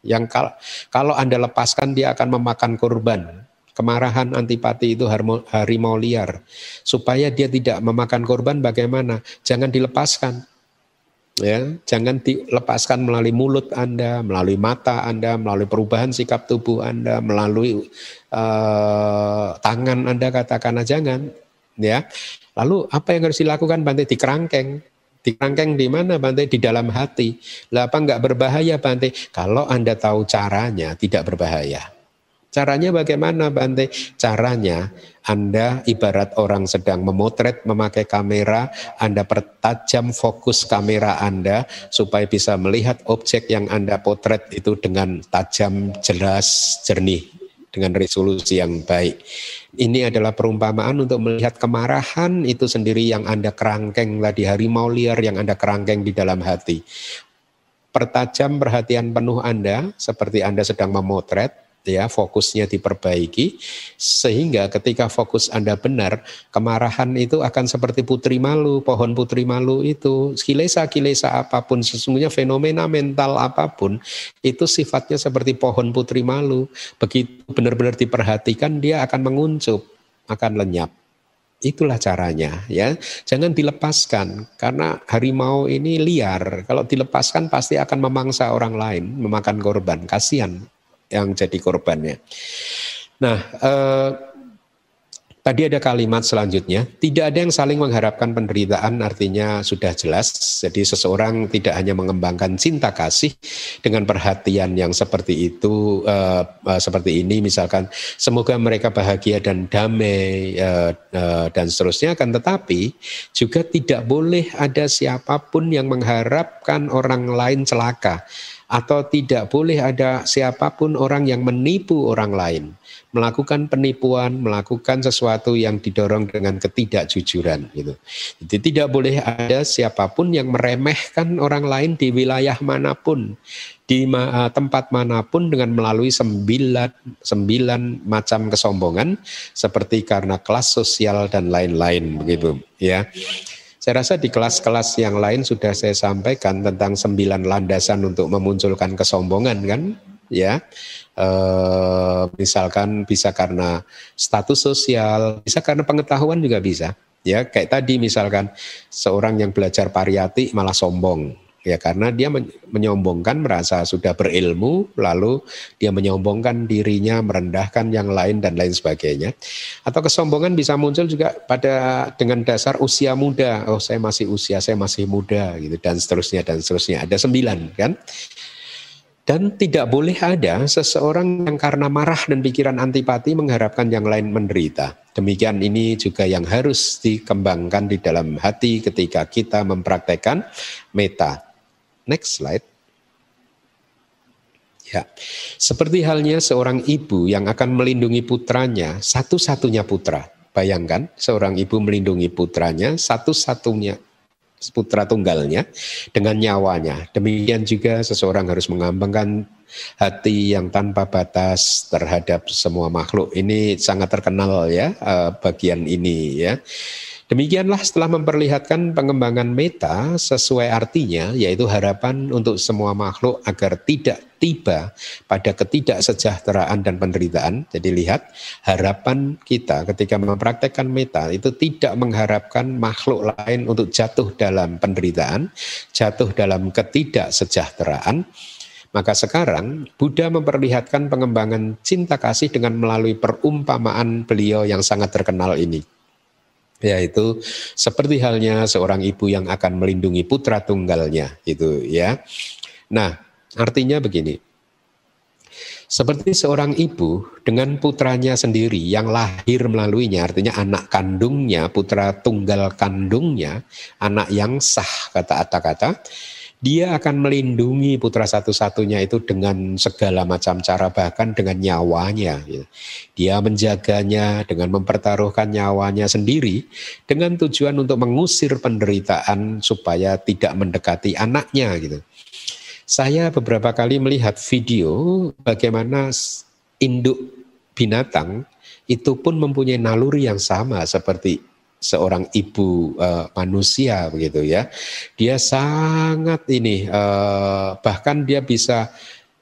yang kalau, kalau Anda lepaskan dia akan memakan korban. Kemarahan antipati itu harimau liar. Supaya dia tidak memakan korban bagaimana? Jangan dilepaskan ya jangan dilepaskan melalui mulut Anda, melalui mata Anda, melalui perubahan sikap tubuh Anda, melalui uh, tangan Anda katakanlah jangan ya. Lalu apa yang harus dilakukan Bante di kerangkeng? Di kerangkeng di mana Bante? Di dalam hati. Lah apa enggak berbahaya Bante? Kalau Anda tahu caranya tidak berbahaya. Caranya bagaimana Bante? Caranya Anda ibarat orang sedang memotret memakai kamera, Anda pertajam fokus kamera Anda supaya bisa melihat objek yang Anda potret itu dengan tajam, jelas, jernih, dengan resolusi yang baik. Ini adalah perumpamaan untuk melihat kemarahan itu sendiri yang Anda kerangkeng tadi harimau liar yang Anda kerangkeng di dalam hati. Pertajam perhatian penuh Anda seperti Anda sedang memotret, ya fokusnya diperbaiki sehingga ketika fokus Anda benar kemarahan itu akan seperti putri malu pohon putri malu itu kilesa-kilesa apa pun sesungguhnya fenomena mental apa pun itu sifatnya seperti pohon putri malu begitu benar-benar diperhatikan dia akan menguncup akan lenyap Itulah caranya ya. Jangan dilepaskan karena harimau ini liar. Kalau dilepaskan pasti akan memangsa orang lain, memakan korban. Kasihan yang jadi korbannya. Nah, eh, Tadi ada kalimat selanjutnya, tidak ada yang saling mengharapkan penderitaan artinya sudah jelas. Jadi seseorang tidak hanya mengembangkan cinta kasih dengan perhatian yang seperti itu, uh, uh, seperti ini misalkan, semoga mereka bahagia dan damai uh, uh, dan seterusnya. Akan tetapi juga tidak boleh ada siapa pun yang mengharapkan orang lain celaka atau tidak boleh ada siapa pun orang yang menipu orang lain melakukan penipuan, melakukan sesuatu yang didorong dengan ketidakjujuran gitu. Jadi tidak boleh ada siapa pun yang meremehkan orang lain di wilayah mana pun, di eh, tempat mana pun dengan melalui sembilan, sembilan macam kesombongan seperti karena kelas sosial dan lain-lain begitu ya. Saya rasa di kelas-kelas yang lain sudah saya sampaikan tentang sembilan landasan untuk memunculkan kesombongan kan? Ya. Eh, misalkan bisa karena status sosial, bisa karena pengetahuan juga bisa. Ya, kayak tadi misalkan seorang yang belajar pariyati malah sombong, ya karena dia menyombongkan merasa sudah berilmu lalu dia menyombongkan dirinya merendahkan yang lain dan lain sebagainya atau kesombongan bisa muncul juga pada dengan dasar usia muda oh saya masih usia saya masih muda gitu dan seterusnya dan seterusnya ada sembilan kan dan tidak boleh ada seseorang yang karena marah dan pikiran antipati mengharapkan yang lain menderita. Demikian ini juga yang harus dikembangkan di dalam hati ketika kita mempraktekkan meta. Next slide. Ya, seperti halnya seorang ibu yang akan melindungi putranya, satu-satunya putra. Bayangkan, seorang ibu melindungi putranya, satu-satunya putra tunggalnya dengan nyawanya. Demikian juga seseorang harus mengambangkan hati yang tanpa batas terhadap semua makhluk. Ini sangat terkenal ya eh, bagian ini ya. Demikianlah setelah memperlihatkan pengembangan meta sesuai artinya, yaitu harapan untuk semua makhluk agar tidak tiba pada ketidaksejahteraan dan penderitaan. Jadi lihat, harapan kita ketika mempraktekkan meta itu tidak mengharapkan makhluk lain untuk jatuh dalam penderitaan, jatuh dalam ketidaksejahteraan, maka sekarang Buddha memperlihatkan pengembangan cinta kasih dengan melalui perumpamaan beliau yang sangat terkenal ini yaitu seperti halnya seorang ibu yang akan melindungi putra tunggalnya itu ya. Nah, artinya begini. Seperti seorang ibu dengan putranya sendiri yang lahir melaluinya, artinya anak kandungnya, putra tunggal kandungnya, anak yang sah kata kata-kata, dia akan melindungi putra satu-satunya itu dengan segala macam cara bahkan dengan nyawanya. Gitu. Dia menjaganya dengan mempertaruhkan nyawanya sendiri dengan tujuan untuk mengusir penderitaan supaya tidak mendekati anaknya gitu. Saya beberapa kali melihat video bagaimana induk binatang itu pun mempunyai naluri yang sama seperti seorang ibu uh, manusia begitu ya. Dia sangat ini uh, bahkan dia bisa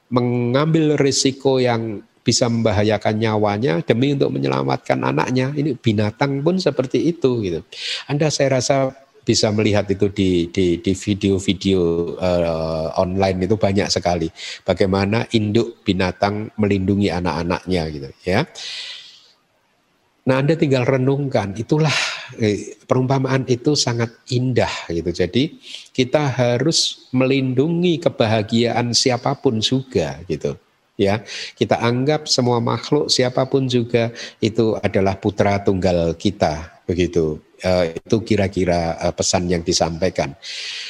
mengambil risiko yang bisa membahayakan nyawanya demi untuk menyelamatkan anaknya. Ini binatang pun seperti itu gitu. Anda saya rasa bisa melihat itu di di di video-video uh, online itu banyak sekali bagaimana induk binatang melindungi anak-anaknya gitu ya. Nah, Anda tinggal renungkan, itulah eh, perumpamaan itu sangat indah gitu. Jadi, kita harus melindungi kebahagiaan siapa pun juga gitu. Ya, kita anggap semua makhluk siapa pun juga itu adalah putra tunggal kita begitu. Uh, itu kira-kira uh, pesan yang disampaikan.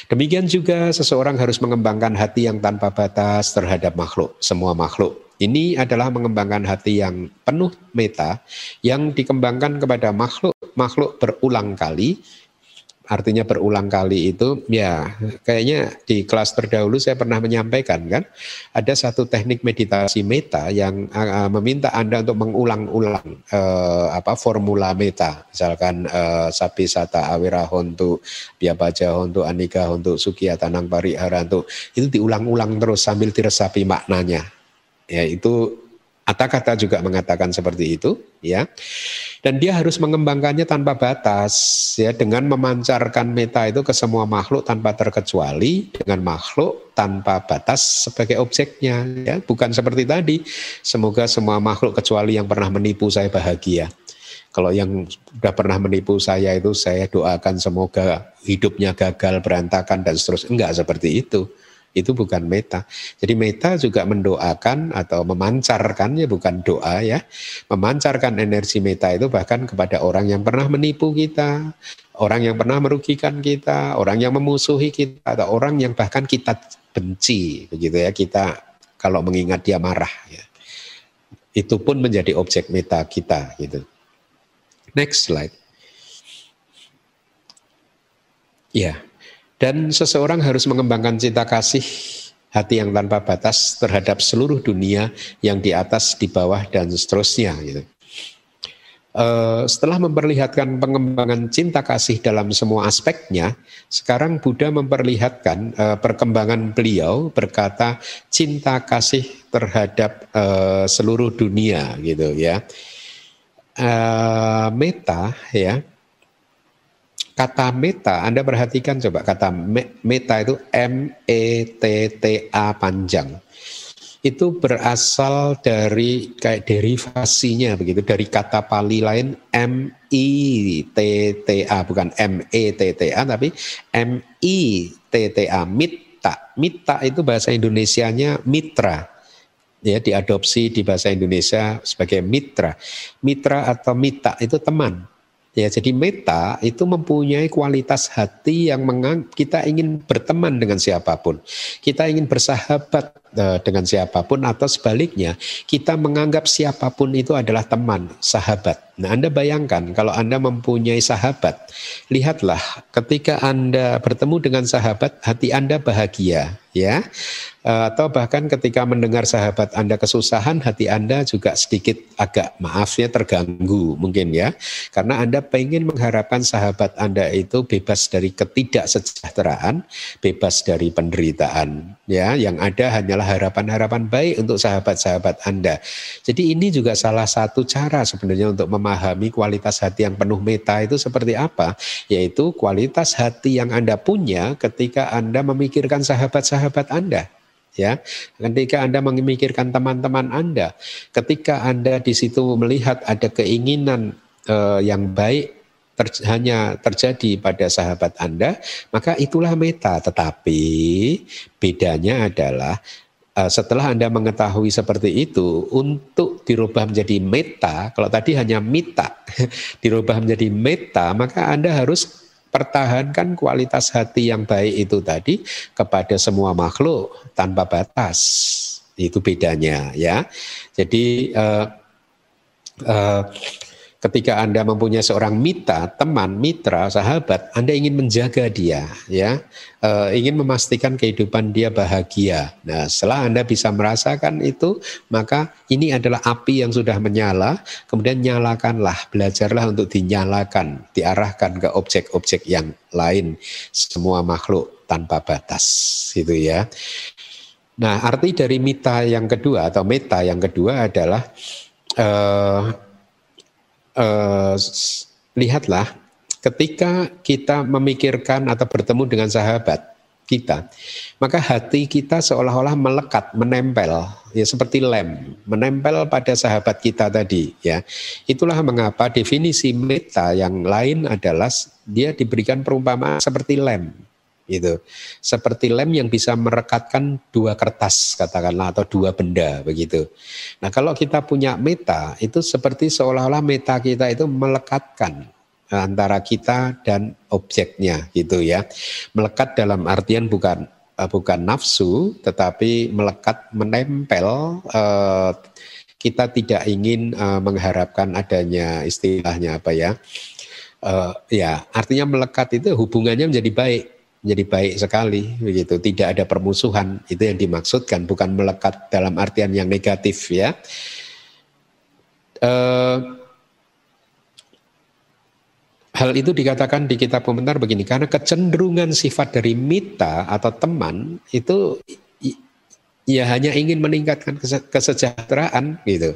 Demikian juga seseorang harus mengembangkan hati yang tanpa batas terhadap makhluk, semua makhluk ini adalah mengembangkan hati yang penuh meta yang dikembangkan kepada makhluk makhluk berulang kali. Artinya berulang kali itu ya kayaknya di kelas terdahulu saya pernah menyampaikan kan ada satu teknik meditasi meta yang uh, meminta Anda untuk mengulang-ulang uh, apa formula meta. Misalkan uh, sapi sata awira hontu biabaja hontu anika hontu sukia tanang parihara hontu itu diulang-ulang terus sambil diresapi maknanya Ya, itu kata-kata juga mengatakan seperti itu, ya. Dan dia harus mengembangkannya tanpa batas, ya, dengan memancarkan meta itu ke semua makhluk tanpa terkecuali, dengan makhluk tanpa batas sebagai objeknya, ya. Bukan seperti tadi, semoga semua makhluk kecuali yang pernah menipu saya bahagia. Kalau yang sudah pernah menipu saya itu saya doakan semoga hidupnya gagal, berantakan dan seterusnya. Enggak seperti itu. Itu bukan meta. Jadi meta juga mendoakan atau memancarkan ya bukan doa ya. Memancarkan energi meta itu bahkan kepada orang yang pernah menipu kita, orang yang pernah merugikan kita, orang yang memusuhi kita atau orang yang bahkan kita benci begitu ya. Kita kalau mengingat dia marah ya. Itu pun menjadi objek meta kita gitu. Next slide. Ya, dan seseorang harus mengembangkan cinta kasih hati yang tanpa batas terhadap seluruh dunia yang di atas, di bawah, dan seterusnya. Gitu. Uh, setelah memperlihatkan pengembangan cinta kasih dalam semua aspeknya, sekarang Buddha memperlihatkan uh, perkembangan beliau berkata cinta kasih terhadap uh, seluruh dunia, gitu ya meta ya kata meta Anda perhatikan coba kata meta itu M E T T A panjang itu berasal dari kayak derivasinya begitu dari kata Pali lain M I T T A bukan M E T T A tapi M I T T A mita mita itu bahasa Indonesianya mitra ya diadopsi di bahasa Indonesia sebagai mitra. Mitra atau mita itu teman. Ya, jadi meta itu mempunyai kualitas hati yang mengang, kita ingin berteman dengan siapa pun. Kita ingin bersahabat dengan siapa pun atau sebaliknya, kita menganggap siapa pun itu adalah teman, sahabat. Nah, Anda bayangkan kalau Anda mempunyai sahabat, lihatlah ketika Anda bertemu dengan sahabat, hati Anda bahagia, ya Eh, atau bahkan ketika mendengar sahabat Anda kesusahan, hati Anda juga sedikit agak maafnya terganggu mungkin ya. Karena Anda pengen mengharapkan sahabat Anda itu bebas dari ketidaksejahteraan, bebas dari penderitaan. Ya, yang ada hanyalah harapan-harapan baik untuk sahabat-sahabat Anda. Jadi ini juga salah satu cara sebenarnya untuk memahami kualitas hati yang penuh meta itu seperti apa, yaitu kualitas hati yang Anda punya ketika Anda memikirkan sahabat-sahabat Anda ya. Ketika Anda memikirkan teman-teman Anda, ketika Anda di situ melihat ada keinginan uh, yang baik ter, hanya terjadi pada sahabat Anda, maka itulah meta. Tetapi bedanya adalah setelah Anda mengetahui seperti itu, untuk dirubah menjadi meta, kalau tadi hanya mita, *laughs* dirubah menjadi meta, maka Anda harus pertahankan kualitas hati yang baik itu tadi kepada semua makhluk tanpa batas. Itu bedanya ya. Jadi uh, uh, ketika Anda mempunyai seorang mita, teman, mitra, sahabat, Anda ingin menjaga dia, ya, e, ingin memastikan kehidupan dia bahagia. Nah, setelah Anda bisa merasakan itu, maka ini adalah api yang sudah menyala, kemudian nyalakanlah, belajarlah untuk dinyalakan, diarahkan ke objek-objek yang lain, semua makhluk tanpa batas, gitu ya. Nah, arti dari mita yang kedua atau meta yang kedua adalah uh, uh, lihatlah ketika kita memikirkan atau bertemu dengan sahabat kita, maka hati kita seolah-olah melekat, menempel, ya seperti lem, menempel pada sahabat kita tadi, ya. Itulah mengapa definisi meta yang lain adalah dia diberikan perumpamaan seperti lem, itu seperti lem yang bisa merekatkan dua kertas katakanlah atau dua benda begitu. Nah kalau kita punya meta itu seperti seolah-olah meta kita itu melekatkan antara kita dan objeknya gitu ya. Melekat dalam artian bukan eh, bukan nafsu tetapi melekat menempel eh, kita tidak ingin eh, mengharapkan adanya istilahnya apa ya. Uh, ya artinya melekat itu hubungannya menjadi baik menjadi baik sekali begitu. Tidak ada permusuhan itu yang dimaksudkan bukan melekat dalam artian yang negatif ya. Uh, hal itu dikatakan di kitab komentar begini karena kecenderungan sifat dari mita atau teman itu ya hanya ingin meningkatkan kesejahteraan gitu.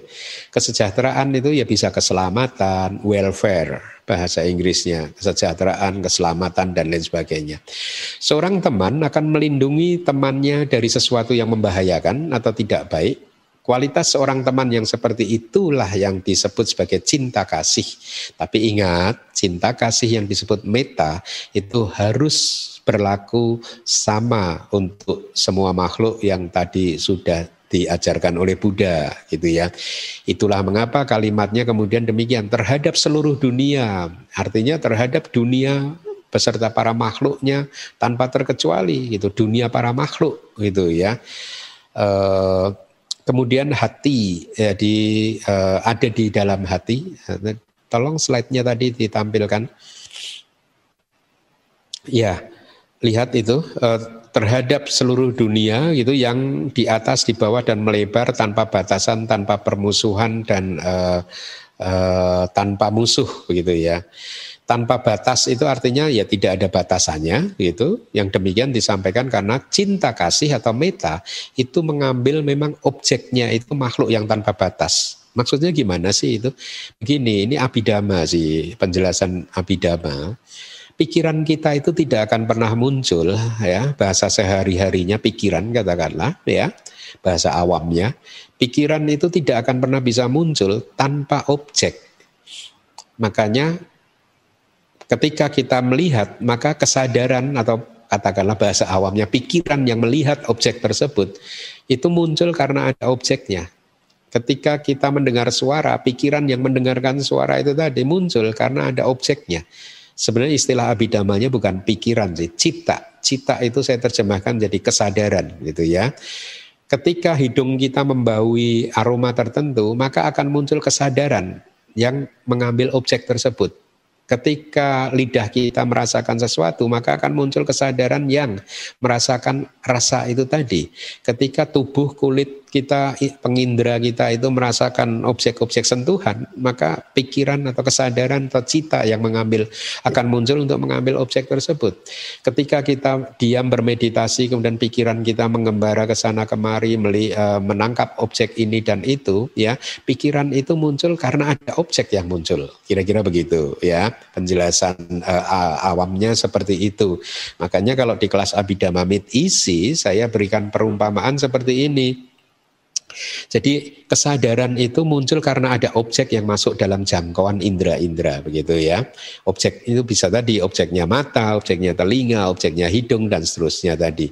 Kesejahteraan itu ya bisa keselamatan, welfare bahasa Inggrisnya, kesejahteraan, keselamatan dan lain sebagainya. Seorang teman akan melindungi temannya dari sesuatu yang membahayakan atau tidak baik Kualitas seorang teman yang seperti itulah yang disebut sebagai cinta kasih. Tapi ingat, cinta kasih yang disebut meta itu harus berlaku sama untuk semua makhluk yang tadi sudah diajarkan oleh Buddha gitu ya. Itulah mengapa kalimatnya kemudian demikian terhadap seluruh dunia. Artinya terhadap dunia beserta para makhluknya tanpa terkecuali gitu dunia para makhluk gitu ya. Uh, Kemudian hati ya, di uh, ada di dalam hati. Tolong slide-nya tadi ditampilkan. Ya, lihat itu uh, terhadap seluruh dunia gitu yang di atas, di bawah dan melebar tanpa batasan, tanpa permusuhan dan uh, uh, tanpa musuh begitu ya tanpa batas itu artinya ya tidak ada batasannya gitu. Yang demikian disampaikan karena cinta kasih atau meta itu mengambil memang objeknya itu makhluk yang tanpa batas. Maksudnya gimana sih itu? Begini, ini abidama sih, penjelasan abidama. Pikiran kita itu tidak akan pernah muncul ya, bahasa sehari-harinya pikiran katakanlah ya, bahasa awamnya. Pikiran itu tidak akan pernah bisa muncul tanpa objek. Makanya ketika kita melihat maka kesadaran atau katakanlah bahasa awamnya pikiran yang melihat objek tersebut itu muncul karena ada objeknya. Ketika kita mendengar suara, pikiran yang mendengarkan suara itu tadi muncul karena ada objeknya. Sebenarnya istilah abidamanya bukan pikiran sih, cita. Cita itu saya terjemahkan jadi kesadaran gitu ya. Ketika hidung kita membaui aroma tertentu, maka akan muncul kesadaran yang mengambil objek tersebut. Ketika lidah kita merasakan sesuatu, maka akan muncul kesadaran yang merasakan rasa itu tadi. Ketika tubuh kulit kita, pengindra kita itu merasakan objek-objek sentuhan, maka pikiran atau kesadaran atau cita yang mengambil akan muncul untuk mengambil objek tersebut. Ketika kita diam bermeditasi, kemudian pikiran kita mengembara ke sana kemari, eh, menangkap objek ini dan itu, ya pikiran itu muncul karena ada objek yang muncul. Kira-kira begitu, ya penjelasan uh, awamnya seperti itu. Makanya kalau di kelas Abhidhamma Mit isi saya berikan perumpamaan seperti ini. Jadi kesadaran itu muncul karena ada objek yang masuk dalam jangkauan indera-indera begitu ya. Objek itu bisa tadi objeknya mata, objeknya telinga, objeknya hidung dan seterusnya tadi.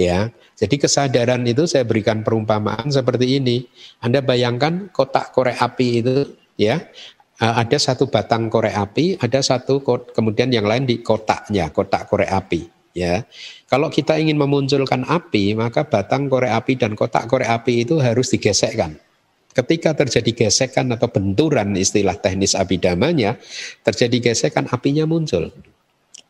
Ya. Jadi kesadaran itu saya berikan perumpamaan seperti ini. Anda bayangkan kotak korek api itu ya Eh, ada satu batang korek api, ada satu kemudian yang lain di kotaknya, kotak korek api. Ya, kalau kita ingin memunculkan api, maka batang korek api dan kotak korek api itu harus digesekkan. Ketika terjadi gesekan atau benturan istilah teknis abidamanya, terjadi gesekan apinya muncul.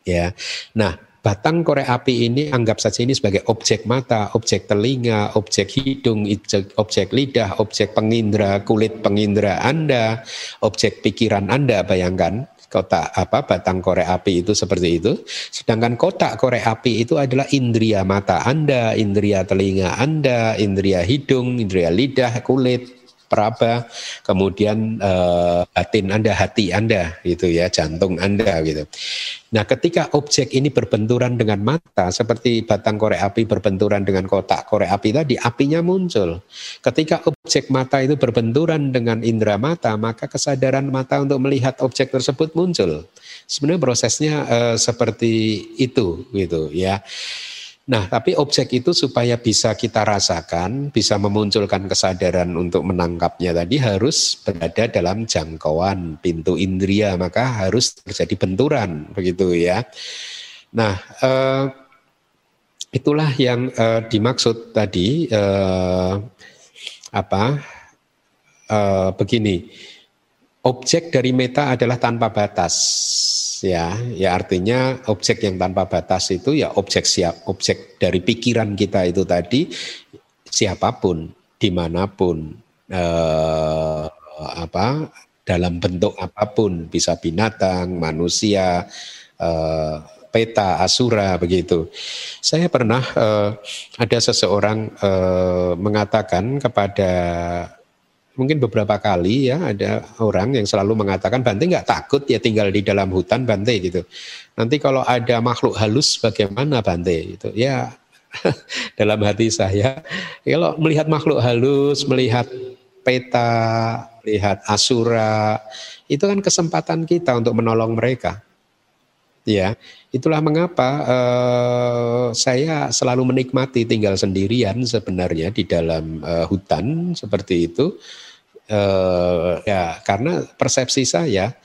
Ya, nah batang korek api ini anggap saja ini sebagai objek mata, objek telinga, objek hidung, objek, lidah, objek pengindra, kulit pengindra Anda, objek pikiran Anda, bayangkan kotak apa batang korek api itu seperti itu. Sedangkan kotak korek api itu adalah indria mata Anda, indria telinga Anda, indria hidung, indria lidah, kulit, peraba, kemudian uh, batin Anda, hati Anda gitu ya, jantung Anda gitu. Nah, ketika objek ini berbenturan dengan mata seperti batang korek api berbenturan dengan kotak korek api tadi, apinya muncul. Ketika objek mata itu berbenturan dengan indera mata, maka kesadaran mata untuk melihat objek tersebut muncul. Sebenarnya prosesnya uh, seperti itu gitu ya. Nah, tapi objek itu supaya bisa kita rasakan, bisa memunculkan kesadaran untuk menangkapnya tadi harus berada dalam jangkauan pintu indria, maka harus terjadi benturan, begitu ya. Nah, eh, itulah yang eh, dimaksud tadi eh, apa? Begini, objek dari meta adalah tanpa batas ya. Ya artinya objek yang tanpa batas itu ya objek siap objek dari pikiran kita itu tadi siapa pun di mana pun eh, apa dalam bentuk apa pun bisa binatang manusia eh, peta asura begitu. Saya pernah eh, ada seseorang eh, mengatakan kepada mungkin beberapa kali ya ada orang yang selalu mengatakan Bante nggak takut ya tinggal di dalam hutan Bante gitu. Nanti kalau ada makhluk halus bagaimana Bante gitu. Ya *laughs* dalam hati saya. Kalau melihat makhluk halus, melihat peta, melihat asura, itu kan kesempatan kita untuk menolong mereka. Ya, itulah mengapa uh, saya selalu menikmati tinggal sendirian sebenarnya di dalam uh, hutan seperti itu. Uh, ya, karena persepsi saya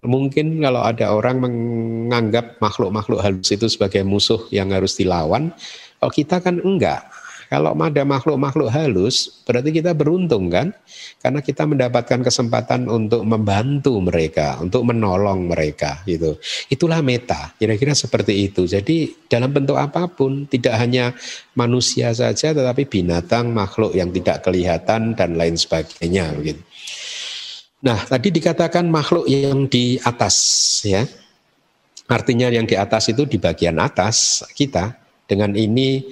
mungkin kalau ada orang menganggap makhluk-makhluk halus itu sebagai musuh yang harus dilawan, kalau kita kan enggak. Kalau ada makhluk-makhluk halus, berarti kita beruntung kan? Karena kita mendapatkan kesempatan untuk membantu mereka, untuk menolong mereka gitu. Itulah meta, kira-kira seperti itu. Jadi dalam bentuk apa pun, tidak hanya manusia saja tetapi binatang, makhluk yang tidak kelihatan dan lain sebagainya begitu. Nah, tadi dikatakan makhluk yang di atas ya. Artinya yang di atas itu di bagian atas kita. Dengan ini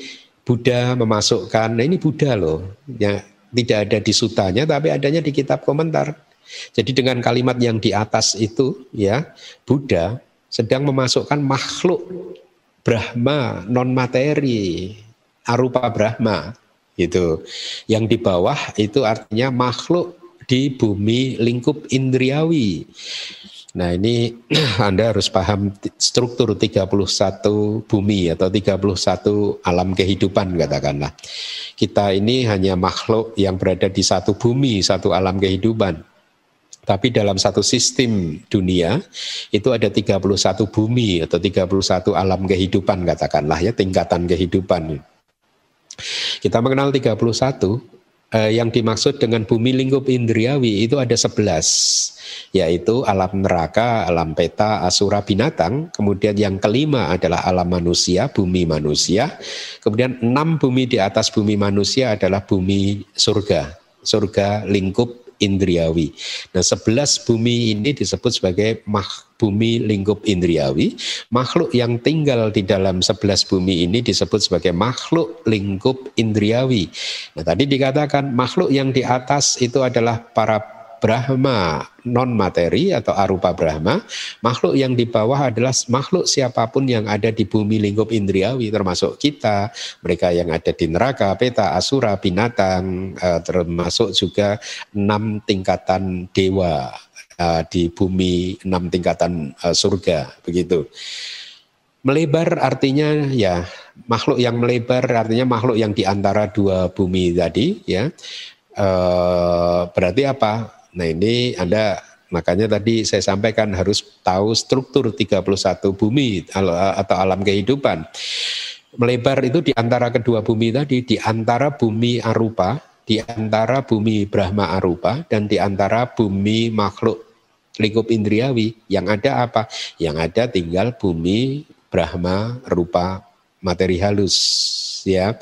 Buddha memasukkan, nah ini Buddha loh, ya tidak ada di sutanya tapi adanya di kitab komentar. Jadi dengan kalimat yang di atas itu ya Buddha sedang memasukkan makhluk Brahma non materi arupa Brahma gitu. Yang di bawah itu artinya makhluk di bumi lingkup indriawi. Nah ini *clears throat* Anda harus paham struktur 31 bumi atau 31 alam kehidupan katakanlah. Kita ini hanya makhluk yang berada di satu bumi, satu alam kehidupan. Tapi dalam satu sistem dunia itu ada 31 bumi atau 31 alam kehidupan katakanlah ya tingkatan kehidupan. Kita mengenal 31 eh, yang dimaksud dengan bumi lingkup indriawi itu ada 11 yaitu alam neraka, alam peta, asura binatang, kemudian yang kelima adalah alam manusia, bumi manusia, kemudian enam bumi di atas bumi manusia adalah bumi surga, surga lingkup indriawi. Nah, sebelas bumi ini disebut sebagai mah bumi lingkup indriawi. Makhluk yang tinggal di dalam sebelas bumi ini disebut sebagai makhluk lingkup indriawi. Nah, tadi dikatakan makhluk yang di atas itu adalah para Brahma non materi atau arupa Brahma, makhluk yang di bawah adalah makhluk siapa pun yang ada di bumi lingkup indriawi termasuk kita, mereka yang ada di neraka, peta, asura, binatang, eh, termasuk juga enam tingkatan dewa eh, di bumi, enam tingkatan eh, surga begitu. Melebar artinya ya makhluk yang melebar artinya makhluk yang di antara dua bumi tadi ya. berarti apa? Nah ini Anda makanya tadi saya sampaikan harus tahu struktur 31 bumi atau alam kehidupan. Melebar itu di antara kedua bumi tadi, di antara bumi arupa, di antara bumi Brahma arupa, dan di antara bumi makhluk lingkup indriawi. Yang ada apa? Yang ada tinggal bumi Brahma rupa materi halus ya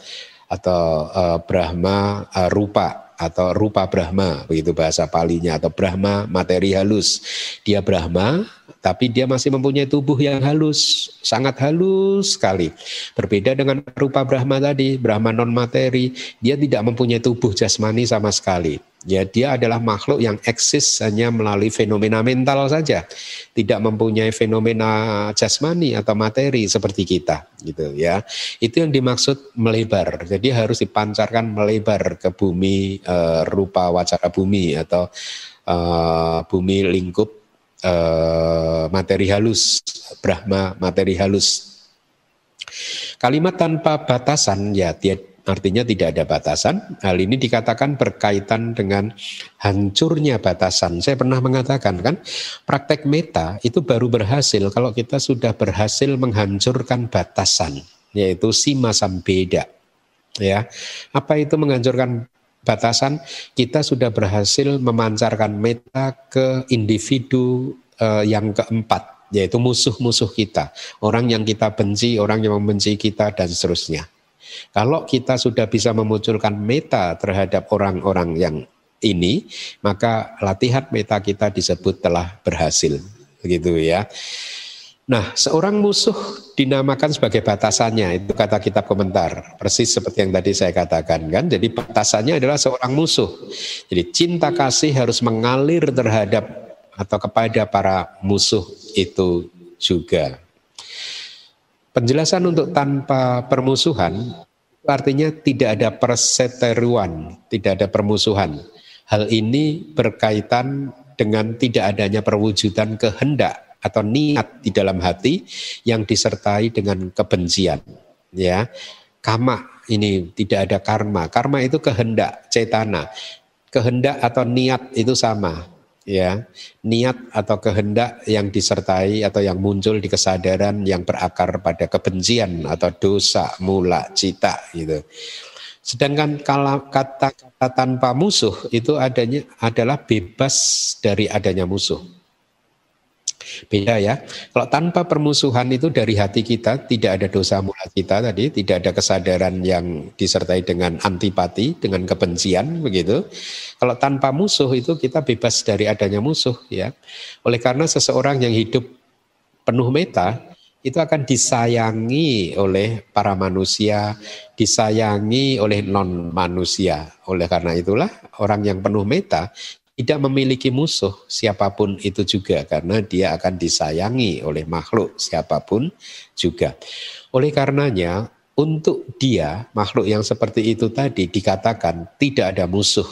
atau uh, Brahma uh, rupa atau rupa Brahma, begitu bahasa palinya atau Brahma materi halus. Dia Brahma, tapi dia masih mempunyai tubuh yang halus, sangat halus sekali. Berbeda dengan rupa Brahma tadi, Brahma non materi, dia tidak mempunyai tubuh jasmani sama sekali. Ya, dia adalah makhluk yang eksis hanya melalui fenomena mental saja, tidak mempunyai fenomena jasmani atau materi seperti kita, gitu ya. Itu yang dimaksud melebar. Jadi harus dipancarkan melebar ke bumi e, rupa wacara bumi atau e, bumi lingkup e, materi halus, Brahma materi halus. Kalimat tanpa batasan ya Artinya tidak ada batasan. Hal ini dikatakan berkaitan dengan hancurnya batasan. Saya pernah mengatakan kan, praktek meta itu baru berhasil kalau kita sudah berhasil menghancurkan batasan, yaitu sima beda. Ya, apa itu menghancurkan batasan? Kita sudah berhasil memancarkan meta ke individu eh, yang keempat, yaitu musuh-musuh kita, orang yang kita benci, orang yang membenci kita dan seterusnya. Kalau kita sudah bisa memunculkan meta terhadap orang-orang yang ini, maka latihan meta kita disebut telah berhasil. Begitu ya. Nah, seorang musuh dinamakan sebagai batasannya, itu kata kitab komentar. Persis seperti yang tadi saya katakan kan. Jadi batasannya adalah seorang musuh. Jadi cinta kasih harus mengalir terhadap atau kepada para musuh itu juga. Penjelasan untuk tanpa permusuhan artinya tidak ada perseteruan, tidak ada permusuhan. Hal ini berkaitan dengan tidak adanya perwujudan kehendak atau niat di dalam hati yang disertai dengan kebencian. Ya, kama ini tidak ada karma. Karma itu kehendak, cetana. Kehendak atau niat itu sama ya niat atau kehendak yang disertai atau yang muncul di kesadaran yang berakar pada kebencian atau dosa mula cita gitu. Sedangkan kata-kata tanpa musuh itu adanya adalah bebas dari adanya musuh. Beda ya. Kalau tanpa permusuhan itu dari hati kita tidak ada dosa mula kita tadi, tidak ada kesadaran yang disertai dengan antipati, dengan kebencian begitu. Kalau tanpa musuh itu kita bebas dari adanya musuh ya. Oleh karena seseorang yang hidup penuh meta itu akan disayangi oleh para manusia, disayangi oleh non manusia. Oleh karena itulah orang yang penuh meta tidak memiliki musuh siapa pun itu juga karena dia akan disayangi oleh makhluk siapa pun juga. Oleh karenanya untuk dia makhluk yang seperti itu tadi dikatakan tidak ada musuh.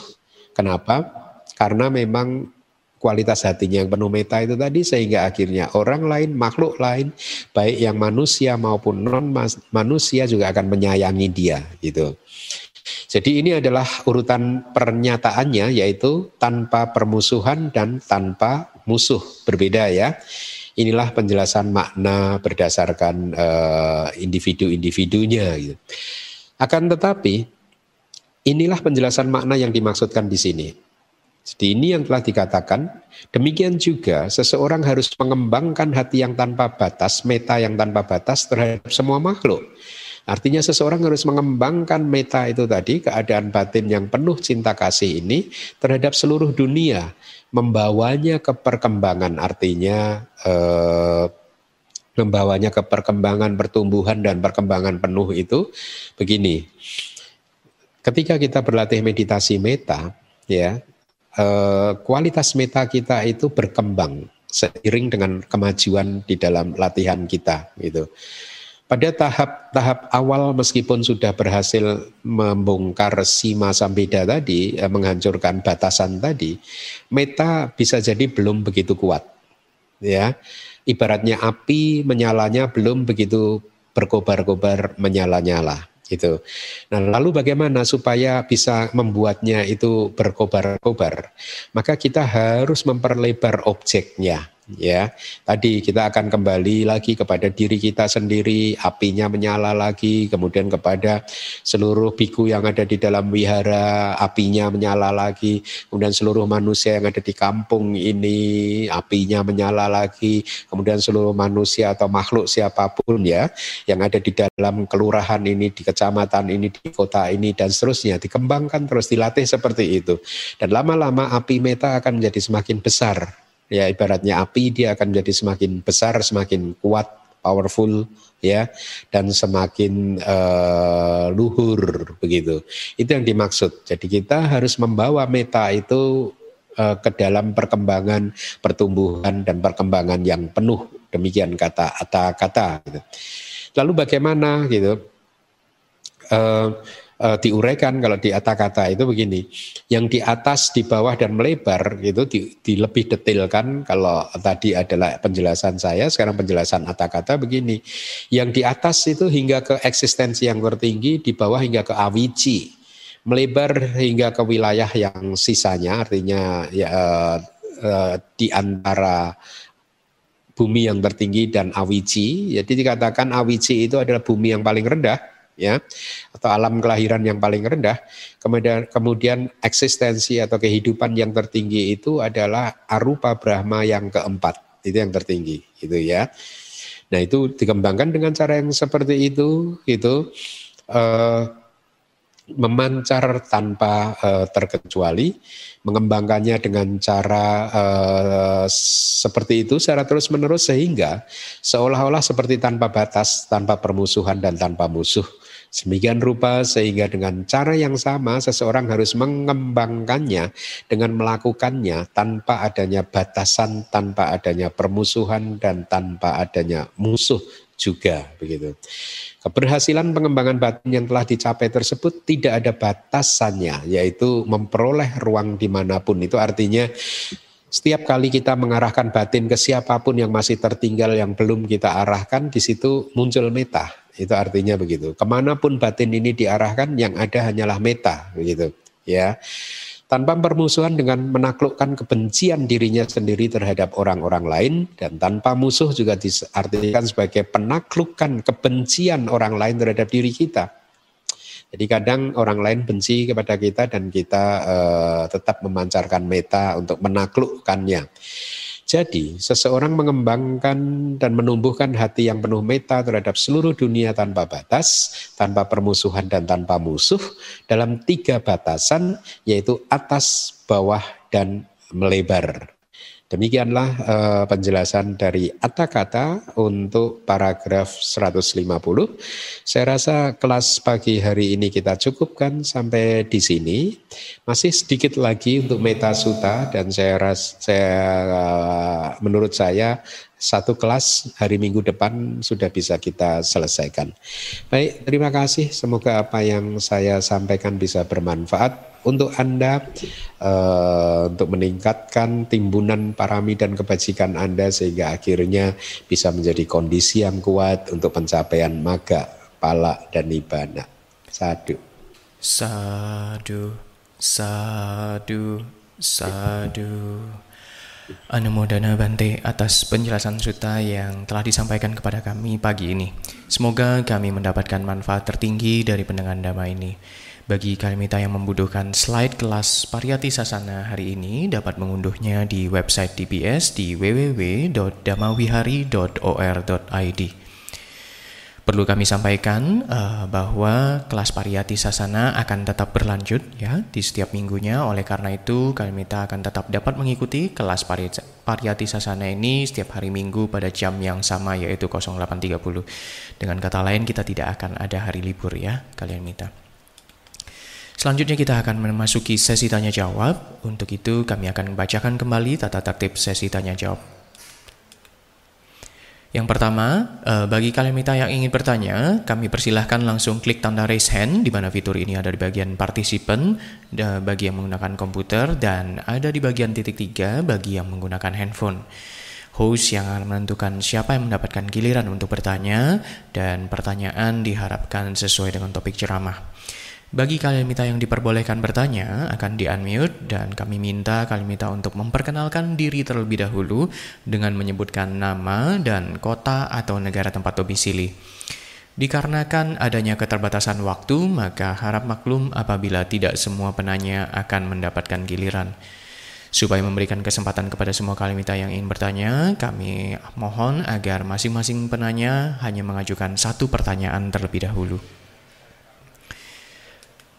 Kenapa? Karena memang kualitas hatinya yang penuh meta itu tadi sehingga akhirnya orang lain, makhluk lain, baik yang manusia maupun non manusia juga akan menyayangi dia gitu. Jadi ini adalah urutan pernyataannya yaitu tanpa permusuhan dan tanpa musuh berbeda ya. Inilah penjelasan makna berdasarkan uh, individu-individunya. Gitu. Akan tetapi inilah penjelasan makna yang dimaksudkan di sini. Jadi ini yang telah dikatakan, demikian juga seseorang harus mengembangkan hati yang tanpa batas, meta yang tanpa batas terhadap semua makhluk. Artinya seseorang harus mengembangkan meta itu tadi, keadaan batin yang penuh cinta kasih ini terhadap seluruh dunia, membawanya ke perkembangan, artinya eh, membawanya ke perkembangan pertumbuhan dan perkembangan penuh itu begini. Ketika kita berlatih meditasi meta, ya eh, kualitas meta kita itu berkembang seiring dengan kemajuan di dalam latihan kita gitu. Pada tahap-tahap awal meskipun sudah berhasil membongkar sima sambeda tadi, eh, menghancurkan batasan tadi, meta bisa jadi belum begitu kuat. Ya. Ibaratnya api menyalanya belum begitu berkobar-kobar menyala-nyala gitu. Nah, lalu bagaimana supaya bisa membuatnya itu berkobar-kobar? Maka kita harus memperlebar objeknya ya tadi kita akan kembali lagi kepada diri kita sendiri apinya menyala lagi kemudian kepada seluruh biku yang ada di dalam wihara apinya menyala lagi kemudian seluruh manusia yang ada di kampung ini apinya menyala lagi kemudian seluruh manusia atau makhluk siapa pun ya yang ada di dalam kelurahan ini di kecamatan ini di kota ini dan seterusnya dikembangkan terus dilatih seperti itu. Dan lama-lama api meta akan menjadi semakin besar ya ibaratnya api dia akan menjadi semakin besar, semakin kuat, powerful ya dan semakin uh, luhur begitu. Itu yang dimaksud. Jadi kita harus membawa meta itu uh, ke dalam perkembangan pertumbuhan dan perkembangan yang penuh. Demikian kata kata-kata gitu. Lalu bagaimana gitu? Uh, uh, diuraikan kalau di kata-kata itu begini, yang di atas, di bawah dan melebar itu di, di lebih detailkan kalau tadi adalah penjelasan saya, sekarang penjelasan kata-kata begini, yang di atas itu hingga ke eksistensi yang tertinggi, di bawah hingga ke awici, melebar hingga ke wilayah yang sisanya, artinya ya uh, uh, di antara bumi yang tertinggi dan awici. Jadi dikatakan awici itu adalah bumi yang paling rendah ya atau alam kelahiran yang paling rendah. Kemudian kemudian eksistensi atau kehidupan yang tertinggi itu adalah arupa brahma yang keempat. Itu yang tertinggi itu ya. Nah itu dikembangkan dengan cara yang seperti itu itu eh, memancar tanpa uh, terkecuali, mengembangkannya dengan cara uh, seperti itu secara terus-menerus sehingga seolah-olah seperti tanpa batas, tanpa permusuhan dan tanpa musuh. Semikian rupa sehingga dengan cara yang sama seseorang harus mengembangkannya dengan melakukannya tanpa adanya batasan, tanpa adanya permusuhan dan tanpa adanya musuh juga begitu. Keberhasilan pengembangan batin yang telah dicapai tersebut tidak ada batasannya, yaitu memperoleh ruang di mana pun. Itu artinya setiap kali kita mengarahkan batin ke siapa pun yang masih tertinggal, yang belum kita arahkan, di situ muncul meta. Itu artinya begitu. Ke mana pun batin ini diarahkan, yang ada hanyalah meta, begitu. Ya, tanpa permusuhan dengan menaklukkan kebencian dirinya sendiri terhadap orang-orang lain dan tanpa musuh juga diartikan sebagai penaklukan kebencian orang lain terhadap diri kita. Jadi kadang orang lain benci kepada kita dan kita uh, tetap memancarkan meta untuk menaklukkannya. Jadi, seseorang mengembangkan dan menumbuhkan hati yang penuh meta terhadap seluruh dunia tanpa batas, tanpa permusuhan dan tanpa musuh dalam tiga batasan yaitu atas, bawah dan melebar. Demikianlah uh, penjelasan dari kata-kata untuk paragraf 150. Saya rasa kelas pagi hari ini kita cukupkan sampai di sini. Masih sedikit lagi untuk meta suta dan saya ras, saya uh, menurut saya satu kelas hari Minggu depan sudah bisa kita selesaikan. Baik, terima kasih. Semoga apa yang saya sampaikan bisa bermanfaat untuk Anda uh, untuk meningkatkan timbunan parami dan kebajikan Anda sehingga akhirnya bisa menjadi kondisi yang kuat untuk pencapaian maga, pala dan nibana. Sadu. Sadu, sadu, sadu. Anumodana Bante atas penjelasan suta yang telah disampaikan kepada kami pagi ini. Semoga kami mendapatkan manfaat tertinggi dari pendengar dhamma ini. Bagi kalimita yang membutuhkan slide kelas Pariyati Sasana hari ini dapat mengunduhnya di website DPS di www.damawihari.or.id. Perlu kami sampaikan uh, bahwa kelas Pariyati Sasana akan tetap berlanjut ya di setiap minggunya. Oleh karena itu, kalimita akan tetap dapat mengikuti kelas Pariyati Sasana ini setiap hari Minggu pada jam yang sama yaitu 08.30. Dengan kata lain, kita tidak akan ada hari libur ya, kalian minta. Selanjutnya kita akan memasuki sesi tanya jawab. Untuk itu kami akan membacakan kembali tata tertib sesi tanya jawab. Yang pertama, eh, bagi kalian mita yang ingin bertanya, kami persilahkan langsung klik tanda raise hand, di mana fitur ini ada di bagian partisipan bagi yang menggunakan komputer, dan ada di bagian titik tiga bagi yang menggunakan handphone. Host yang akan menentukan siapa yang mendapatkan giliran untuk bertanya, dan pertanyaan diharapkan sesuai dengan topik ceramah. Bagi kalian minta yang diperbolehkan bertanya akan di-unmute dan kami minta kalian minta untuk memperkenalkan diri terlebih dahulu dengan menyebutkan nama dan kota atau negara tempat domisili. Dikarenakan adanya keterbatasan waktu, maka harap maklum apabila tidak semua penanya akan mendapatkan giliran. Supaya memberikan kesempatan kepada semua kalimita yang ingin bertanya, kami mohon agar masing-masing penanya hanya mengajukan satu pertanyaan terlebih dahulu.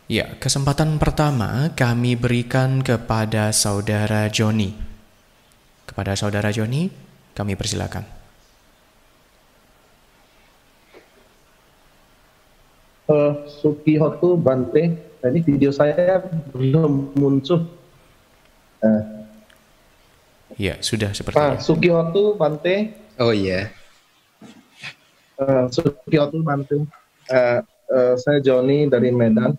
Ya, kesempatan pertama kami berikan kepada saudara Joni. Kepada saudara Joni, kami persilakan. Uh, Suki Hotu Bante, nah, ini video saya belum muncul. Uh. Ya, sudah seperti Pak Suki Hotu Bante. Oh iya. Yeah. Uh, Suki Hotu Bante. Uh, uh, saya Joni dari Medan.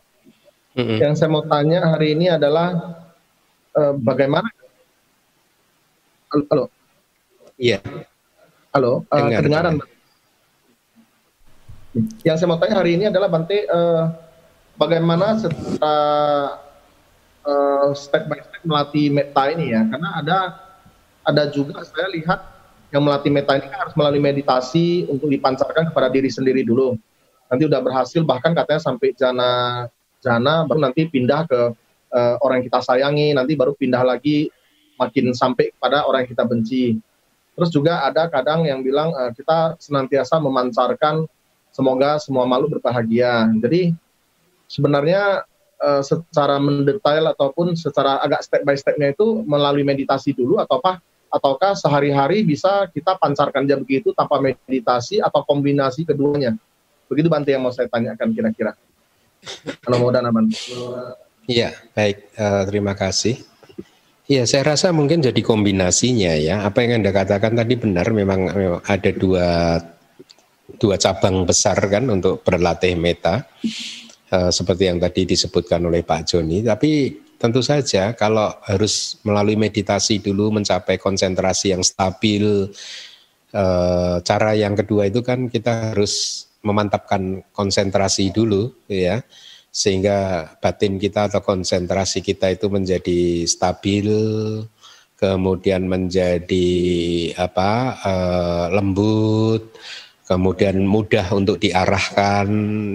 Mm-hmm. Yang saya mau tanya hari ini adalah uh, bagaimana? Halo. Iya. Halo. Uh, kedengaran. Yang saya mau tanya hari ini adalah Bante, uh, bagaimana setelah uh, step by step melatih meta ini ya? Karena ada ada juga saya lihat yang melatih meta ini kan harus melalui meditasi untuk dipancarkan kepada diri sendiri dulu. Nanti udah berhasil bahkan katanya sampai jana jana baru nanti pindah ke uh, orang yang kita sayangi nanti baru pindah lagi makin sampai pada orang yang kita benci. Terus juga ada kadang yang bilang uh, kita senantiasa memancarkan semoga semua makhluk berbahagia. Jadi sebenarnya uh, secara mendetail ataupun secara agak step by stepnya itu melalui meditasi dulu atau apa? Ataukah sehari-hari bisa kita pancarkan aja begitu tanpa meditasi atau kombinasi keduanya? Begitu Bante yang mau saya tanyakan kira-kira kalau mau dana Iya, baik. Uh, terima kasih. Iya, saya rasa mungkin jadi kombinasinya ya. Apa yang Anda katakan tadi benar, memang, memang ada dua dua cabang besar kan untuk berlatih meta uh, seperti yang tadi disebutkan oleh Pak Joni. Tapi tentu saja kalau harus melalui meditasi dulu mencapai konsentrasi yang stabil. Uh, cara yang kedua itu kan kita harus memantapkan konsentrasi dulu ya. Sehingga batin kita atau konsentrasi kita itu menjadi stabil kemudian menjadi apa uh, lembut kemudian mudah untuk diarahkan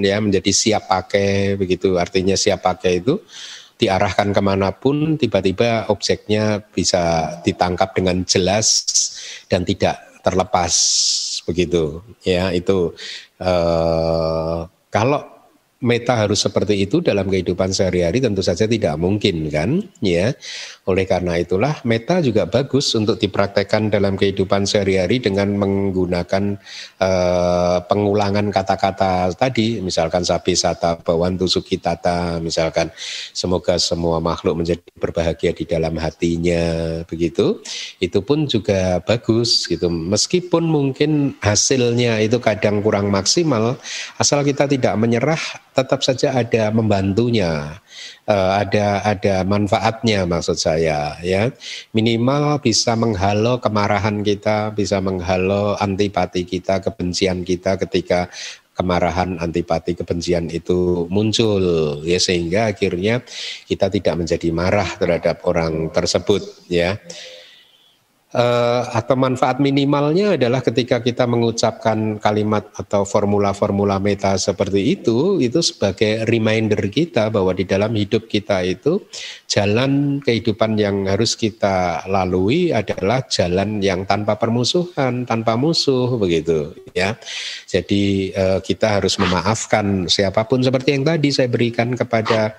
ya menjadi siap pakai begitu. Artinya siap pakai itu diarahkan ke mana pun tiba-tiba objeknya bisa ditangkap dengan jelas dan tidak terlepas begitu. Ya itu uh, kalau meta harus seperti itu dalam kehidupan sehari-hari tentu saja tidak mungkin kan ya oleh karena itulah meta juga bagus untuk dipraktekkan dalam kehidupan sehari-hari dengan menggunakan uh, pengulangan kata-kata tadi, misalkan sapi sata bawantu sukitata, misalkan semoga semua makhluk menjadi berbahagia di dalam hatinya, begitu. Itu pun juga bagus gitu. Meskipun mungkin hasilnya itu kadang kurang maksimal, asal kita tidak menyerah, tetap saja ada membantunya uh, ada ada manfaatnya maksud saya ya. Minimal bisa menghalau kemarahan kita bisa menghalau antipati kita kebencian kita ketika kemarahan antipati kebencian itu muncul ya. Sehingga akhirnya kita tidak menjadi marah terhadap orang tersebut ya uh, atau manfaat minimalnya adalah ketika kita mengucapkan kalimat atau formula-formula meta seperti itu, itu sebagai reminder kita bahwa di dalam hidup kita itu jalan kehidupan yang harus kita lalui adalah jalan yang tanpa permusuhan, tanpa musuh begitu ya. Jadi uh, kita harus memaafkan siapa pun seperti yang tadi saya berikan kepada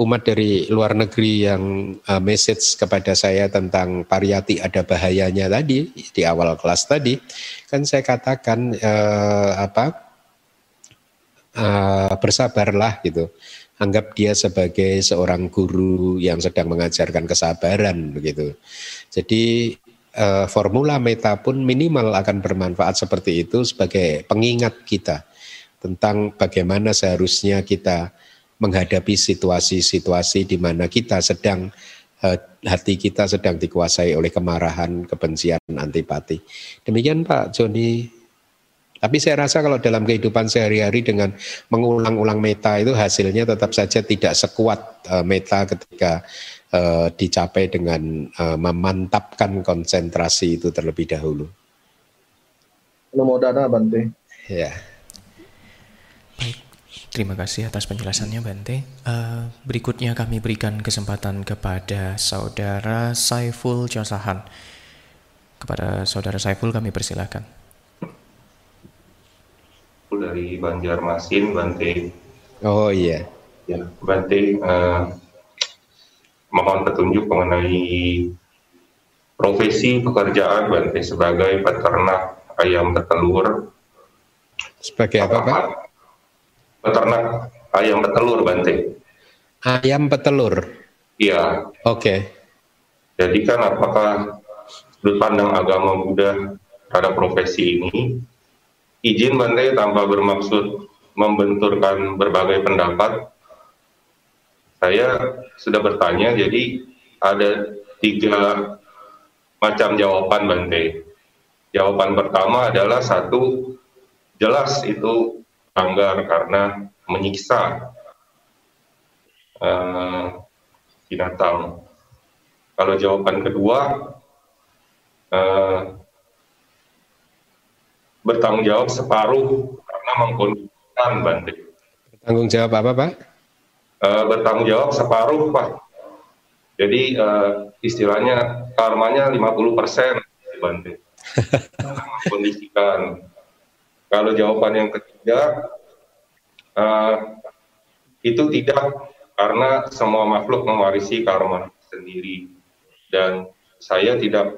umat dari luar negeri yang uh, message kepada saya tentang pariyati ada bahaya bahayanya tadi di awal kelas tadi kan saya katakan eh, apa eh, bersabarlah gitu. Anggap dia sebagai seorang guru yang sedang mengajarkan kesabaran begitu. Jadi eh, formula meta pun minimal akan bermanfaat seperti itu sebagai pengingat kita tentang bagaimana seharusnya kita menghadapi situasi-situasi di mana kita sedang hati kita sedang dikuasai oleh kemarahan, kebencian, antipati. Demikian Pak Joni. Tapi saya rasa kalau dalam kehidupan sehari-hari dengan mengulang-ulang meta itu hasilnya tetap saja tidak sekuat uh, meta ketika uh, dicapai dengan uh, memantapkan konsentrasi itu terlebih dahulu. Namo Dana Bante. Ya. Terima kasih atas penjelasannya Bante. Uh, berikutnya kami berikan kesempatan kepada Saudara Saiful Josahan. Kepada Saudara Saiful kami persilakan. Dari Banjarmasin, Bante. Oh iya. Ya, Bante, uh, mohon petunjuk mengenai profesi pekerjaan Bante sebagai peternak ayam petelur. Sebagai apa Pak? Peternak ayam petelur Bante. Ayam petelur. Iya. Oke. Okay. Jadi kan apakah sudut pandang agama Buddha terhadap profesi ini izin Bante tanpa bermaksud membenturkan berbagai pendapat. Saya sudah bertanya, jadi ada tiga macam jawaban Bante. Jawaban pertama adalah satu, jelas itu anggar karena menyiksa uh, binatang. Kalau jawaban kedua, uh, bertanggung jawab separuh karena mengkondisikan Bante. Bertanggung jawab apa Pak? Uh, bertanggung jawab separuh Pak. Jadi uh, istilahnya karmanya 50 persen Bante. *laughs* mengkondisikan. Kalau jawaban yang ketiga, uh, itu tidak karena semua makhluk mewarisi karma sendiri dan saya tidak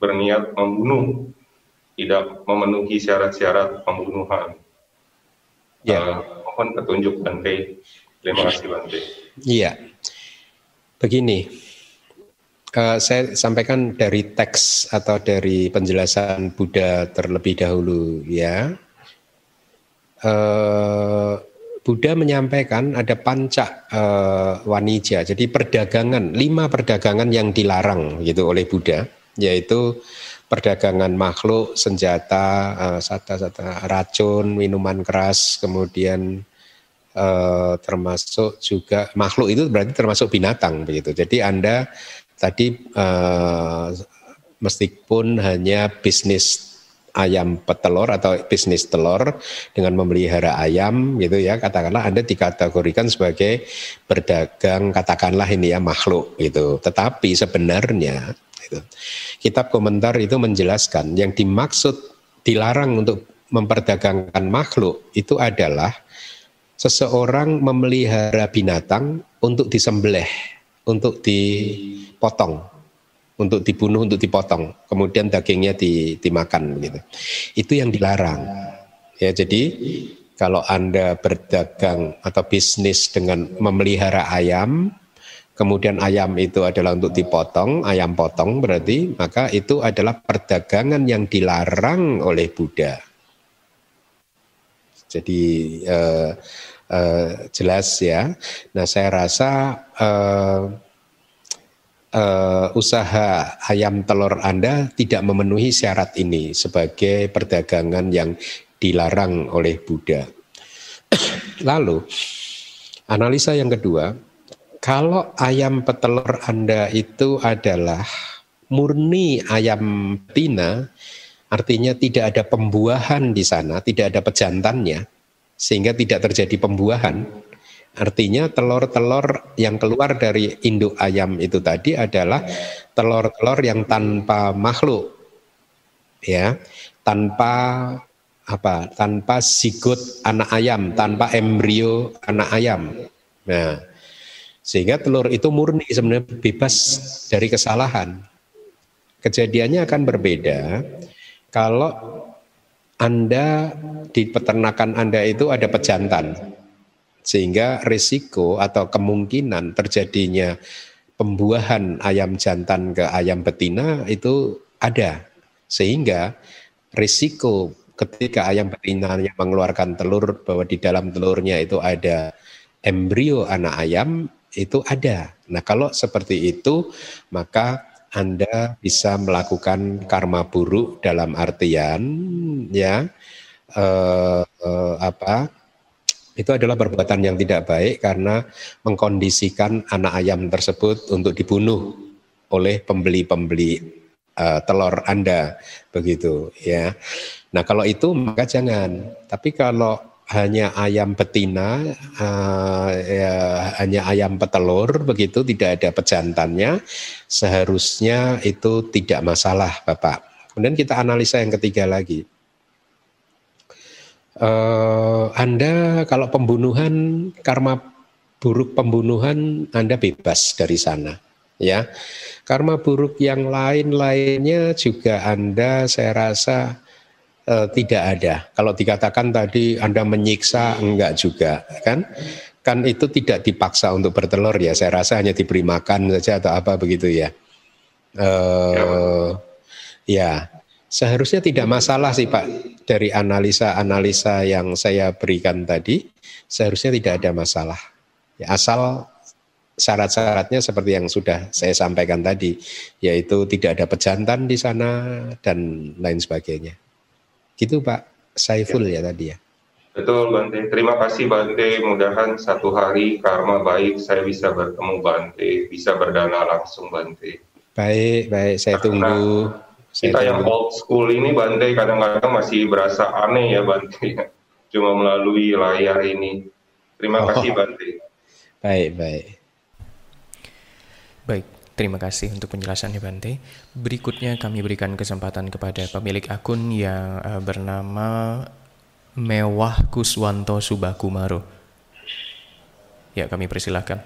berniat membunuh, tidak memenuhi syarat-syarat pembunuhan. Ya. Uh, mohon petunjuk Bante. Terima kasih Bante. Iya. Begini, uh, saya sampaikan dari teks atau dari penjelasan Buddha terlebih dahulu ya. eh, Buddha menyampaikan ada panca eh, wanija, jadi perdagangan lima perdagangan yang dilarang gitu oleh Buddha, yaitu perdagangan makhluk, senjata, uh, sata-sata, racun, minuman keras, kemudian uh, termasuk juga makhluk itu berarti termasuk binatang begitu. Jadi Anda tadi uh, meskipun hanya bisnis ayam petelur atau bisnis telur dengan memelihara ayam gitu ya katakanlah Anda dikategorikan sebagai berdagang katakanlah ini ya makhluk gitu tetapi sebenarnya gitu. Kitab komentar itu menjelaskan yang dimaksud dilarang untuk memperdagangkan makhluk itu adalah seseorang memelihara binatang untuk disembelih, untuk dipotong, untuk dibunuh, untuk dipotong, kemudian dagingnya dimakan gitu. Itu yang dilarang. Ya, jadi kalau Anda berdagang atau bisnis dengan memelihara ayam, kemudian ayam itu adalah untuk dipotong, ayam potong berarti, maka itu adalah perdagangan yang dilarang oleh Buddha. Jadi eh, eh, jelas ya. Nah saya rasa eh, eh, usaha ayam telur Anda tidak memenuhi syarat ini sebagai perdagangan yang dilarang oleh Buddha. *coughs* Lalu analisa yang kedua, kalau ayam petelur Anda itu adalah murni ayam betina, artinya tidak ada pembuahan di sana, tidak ada pejantannya, sehingga tidak terjadi pembuahan. Artinya telur-telur yang keluar dari induk ayam itu tadi adalah telur-telur yang tanpa makhluk, ya, tanpa apa? Tanpa sigut anak ayam, tanpa embrio anak ayam. Nah, sehingga telur itu murni sebenarnya bebas dari kesalahan. Kejadiannya akan berbeda kalau Anda di peternakan Anda itu ada pejantan. Sehingga risiko atau kemungkinan terjadinya pembuahan ayam jantan ke ayam betina itu ada. Sehingga risiko ketika ayam betina yang mengeluarkan telur bahwa di dalam telurnya itu ada embrio anak ayam itu ada. Nah, kalau seperti itu, maka Anda bisa melakukan karma buruk dalam artian ya eh, eh, apa? Itu adalah perbuatan yang tidak baik karena mengkondisikan anak ayam tersebut untuk dibunuh oleh pembeli-pembeli eh, telur Anda begitu ya. Nah, kalau itu maka jangan. Tapi kalau hanya ayam betina, uh, ya, hanya ayam petelur begitu, tidak ada pejantannya, seharusnya itu tidak masalah, Bapak. Kemudian kita analisa yang ketiga lagi. Uh, anda kalau pembunuhan karma buruk pembunuhan Anda bebas dari sana, ya. Karma buruk yang lain-lainnya juga Anda saya rasa uh, tidak ada. Kalau dikatakan tadi Anda menyiksa, enggak juga, kan? Kan itu tidak dipaksa untuk bertelur ya. Saya rasa hanya diberi makan saja atau apa begitu ya. Uh, ya, seharusnya tidak masalah sih Pak dari analisa-analisa yang saya berikan tadi. Seharusnya tidak ada masalah. Ya, asal syarat-syaratnya seperti yang sudah saya sampaikan tadi, yaitu tidak ada pejantan di sana dan lain sebagainya. Gitu Pak Saiful ya, ya tadi ya. Betul Bante. Terima kasih Bante. Mudahan satu hari karma baik saya bisa bertemu Bante, bisa berdana langsung Bante. Baik, baik. Saya Karena tunggu. Saya kita yang old school ini Bante kadang-kadang masih berasa aneh ya Bante. *laughs* Cuma melalui layar ini. Terima oh. kasih Bante. Baik, baik. Baik, Terima kasih untuk penjelasannya Bante. Berikutnya kami berikan kesempatan kepada pemilik akun yang uh, bernama Mewah Kuswanto Subakumaro. Ya, kami persilahkan.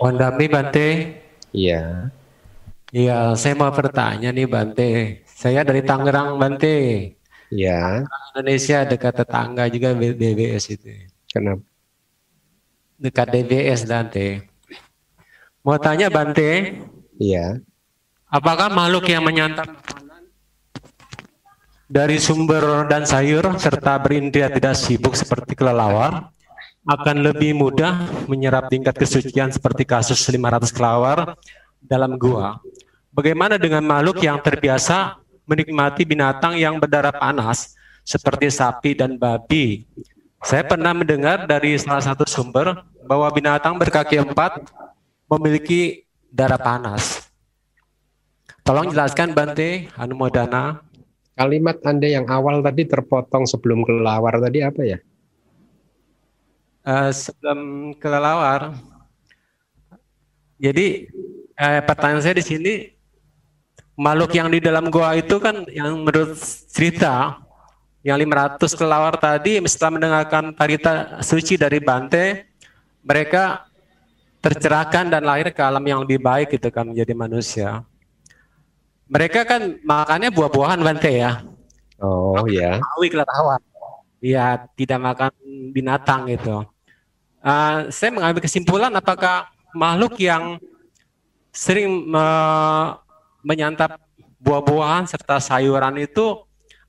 Wandami Bante. Iya. Iya, saya mau bertanya nih Bante. Saya dari Tangerang Bante. Iya. Indonesia dekat tetangga juga BBS itu. Kenapa? Dekat DBS Bante. Mau tanya Bante? Iya. Apakah makhluk yang menyantap dari sumber dan sayur serta berindria tidak sibuk seperti kelelawar akan lebih mudah menyerap tingkat kesucian seperti kasus 500 kelawar dalam gua. Bagaimana dengan makhluk yang terbiasa menikmati binatang yang berdarah panas seperti sapi dan babi? Saya pernah mendengar dari salah satu sumber bahwa binatang berkaki empat memiliki darah panas. Tolong jelaskan Bante Anumodana. Kalimat Anda yang awal tadi terpotong sebelum kelelawar tadi apa ya? Uh, sebelum kelelawar. Jadi uh, pertanyaan saya di sini makhluk yang di dalam goa itu kan yang menurut cerita yang 500 kelelawar tadi setelah mendengarkan tarita suci dari Bante mereka tercerahkan dan lahir ke alam yang lebih baik gitu kan menjadi manusia. Mereka kan makannya buah-buahan Bante ya. Oh ya. Awi kelatawa. Iya, tidak makan binatang gitu. Uh, saya mengambil kesimpulan apakah makhluk yang sering me menyantap buah-buahan serta sayuran itu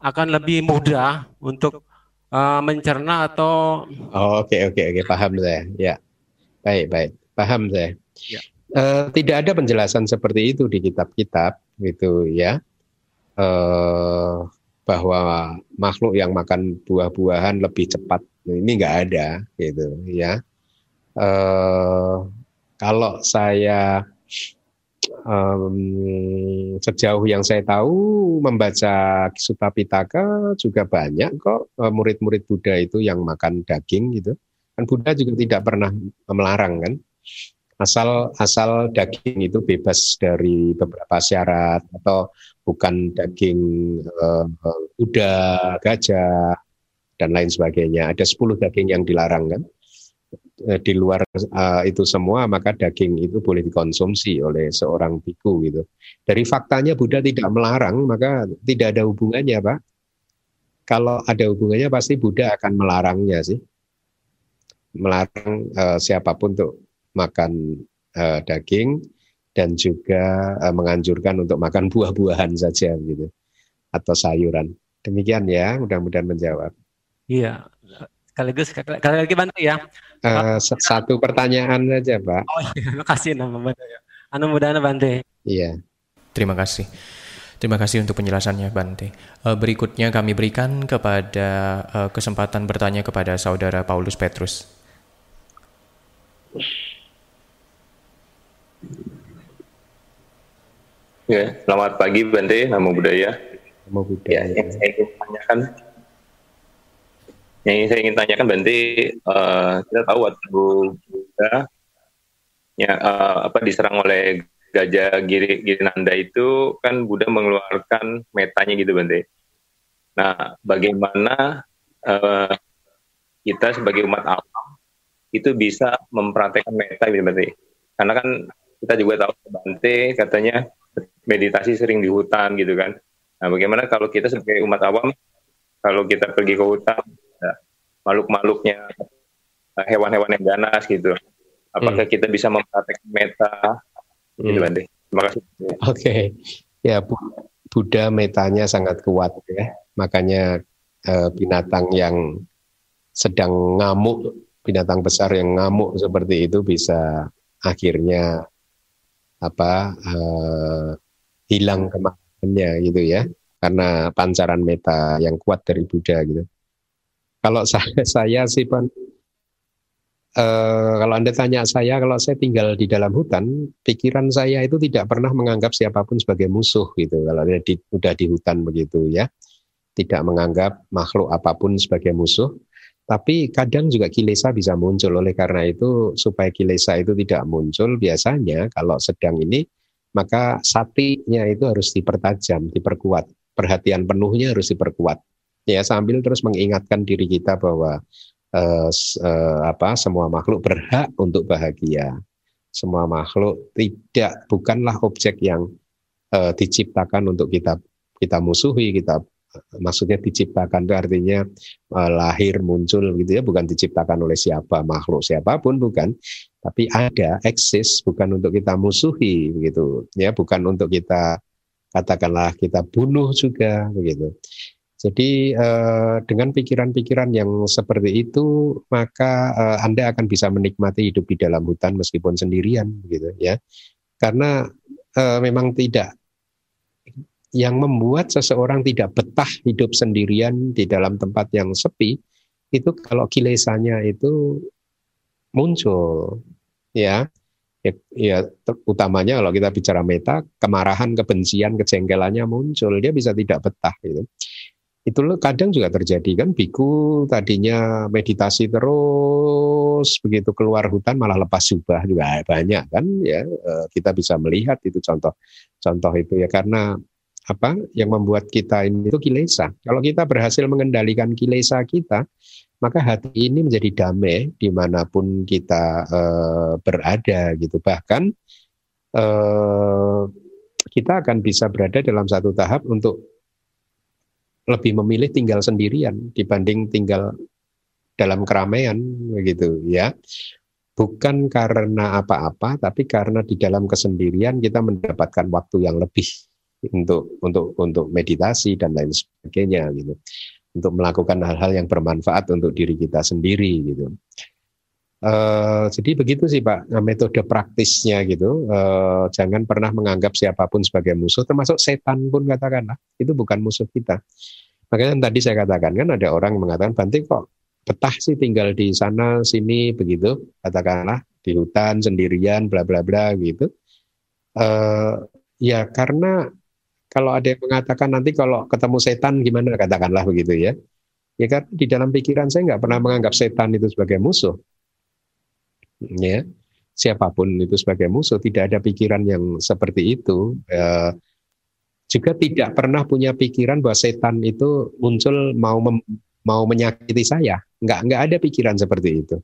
akan lebih mudah untuk uh, mencerna atau Oh, oke okay, oke okay, oke okay. paham saya. Ya. Baik, baik. Paham saya. Ya. Uh, tidak ada penjelasan seperti itu di kitab-kitab gitu ya uh, bahwa makhluk yang makan buah-buahan lebih cepat ini nggak ada gitu ya uh, kalau saya um, sejauh yang saya tahu membaca Sutta Pitaka juga banyak kok murid-murid Buddha itu yang makan daging gitu kan Buddha juga tidak pernah melarang kan asal asal daging itu bebas dari beberapa syarat atau bukan daging uh, kuda, gajah dan lain sebagainya. Ada 10 daging yang dilarang kan. Eh, di luar uh, itu semua maka daging itu boleh dikonsumsi oleh seorang biku gitu. Dari faktanya Buddha tidak melarang maka tidak ada hubungannya, Pak. Kalau ada hubungannya pasti Buddha akan melarangnya sih. Melarang uh, siapa pun untuk makan uh, daging dan juga uh, menganjurkan untuk makan buah-buahan saja gitu atau sayuran. Demikian ya, mudah-mudahan menjawab. Iya, sekaligus sekali lagi bantu ya. Uh, satu pertanyaan saja, Pak. Oh iya, *laughs* makasih nama bantu ya. Anu mudah Bante. Iya. Terima kasih. Terima kasih untuk penjelasannya Bante. berikutnya kami berikan kepada kesempatan bertanya kepada saudara Paulus Petrus. Ya, selamat pagi Bante, nama budaya. Nama budaya. Ya, yang saya ingin tanyakan, yang ingin saya ingin tanyakan Bante, uh, kita tahu waktu Buddha ya uh, apa diserang oleh gajah Giri, Girinanda itu kan Buddha mengeluarkan metanya gitu Bante. Nah, bagaimana uh, kita sebagai umat alam itu bisa mempraktekkan meta gitu Bante? Karena kan kita juga tahu Bante katanya meditasi sering di hutan gitu kan. Nah, bagaimana kalau kita sebagai umat awam, kalau kita pergi ke hutan, makhluk-makhluknya, eh, hewan-hewan yang ganas gitu, apakah hmm. kita bisa mempraktekkan meta? Gitu, hmm. Gitu, Bante. Terima kasih. Oke, okay. ya Buddha metanya sangat kuat ya, makanya eh, binatang yang sedang ngamuk, binatang besar yang ngamuk seperti itu bisa akhirnya apa uh, hilang kemarahannya gitu ya karena pancaran meta yang kuat dari Buddha gitu. Kalau saya, *laughs* saya sih pan, uh, kalau anda tanya saya, kalau saya tinggal di dalam hutan, pikiran saya itu tidak pernah menganggap siapa pun sebagai musuh gitu. Kalau dia di, udah di hutan begitu ya, tidak menganggap makhluk apa pun sebagai musuh. Tapi kadang juga kilesa bisa muncul. Oleh karena itu, supaya kilesa itu tidak muncul, biasanya kalau sedang ini, maka satinya itu harus dipertajam, diperkuat. Perhatian penuhnya harus diperkuat. Ya, sambil terus mengingatkan diri kita bahwa eh, eh, apa semua makhluk berhak untuk bahagia. Semua makhluk tidak bukanlah objek yang eh, diciptakan untuk kita kita musuhi, kita maksudnya diciptakan itu artinya uh, lahir muncul gitu ya bukan diciptakan oleh siapa makhluk siapa pun bukan. Tapi ada eksis bukan untuk kita musuhi begitu. Ya bukan untuk kita katakanlah kita bunuh juga begitu Jadi eh, dengan pikiran-pikiran yang seperti itu, maka eh, Anda akan bisa menikmati hidup di dalam hutan meskipun sendirian, gitu ya. Karena eh, memang tidak yang membuat seseorang tidak betah hidup sendirian di dalam tempat yang sepi itu kalau kilesanya itu muncul, ya. Ya, ya utamanya kalau kita bicara meta, kemarahan, kebencian, kejengkelannya muncul, dia bisa tidak betah gitu itu kadang juga terjadi kan biku tadinya meditasi terus begitu keluar hutan malah lepas jubah juga. Banyak kan ya eh, kita bisa melihat itu contoh contoh itu. Ya karena apa yang membuat kita ini itu kilesa. Kalau kita berhasil mengendalikan kilesa kita maka hati ini menjadi damai di mana pun kita uh, berada gitu. Bahkan uh, kita akan bisa berada dalam satu tahap untuk lebih memilih tinggal sendirian dibanding tinggal dalam keramaian begitu ya. Bukan karena apa-apa tapi karena di dalam kesendirian kita mendapatkan waktu yang lebih untuk untuk untuk meditasi dan lain sebagainya gitu. Untuk melakukan hal-hal yang bermanfaat untuk diri kita sendiri gitu. Uh, jadi begitu sih Pak metode praktisnya gitu. Uh, jangan pernah menganggap siapa pun sebagai musuh, termasuk setan pun katakanlah itu bukan musuh kita. Makanya tadi saya katakan kan ada orang mengatakan Bante kok betah sih tinggal di sana sini begitu katakanlah di hutan sendirian bla bla bla gitu. Uh, ya karena kalau ada yang mengatakan nanti kalau ketemu setan gimana katakanlah begitu ya. Ya kan di dalam pikiran saya nggak pernah menganggap setan itu sebagai musuh ya siapa pun itu sebagai musuh tidak ada pikiran yang seperti itu. E, juga tidak pernah punya pikiran bahwa setan itu muncul mau mem, mau menyakiti saya. Nggak nggak ada pikiran seperti itu.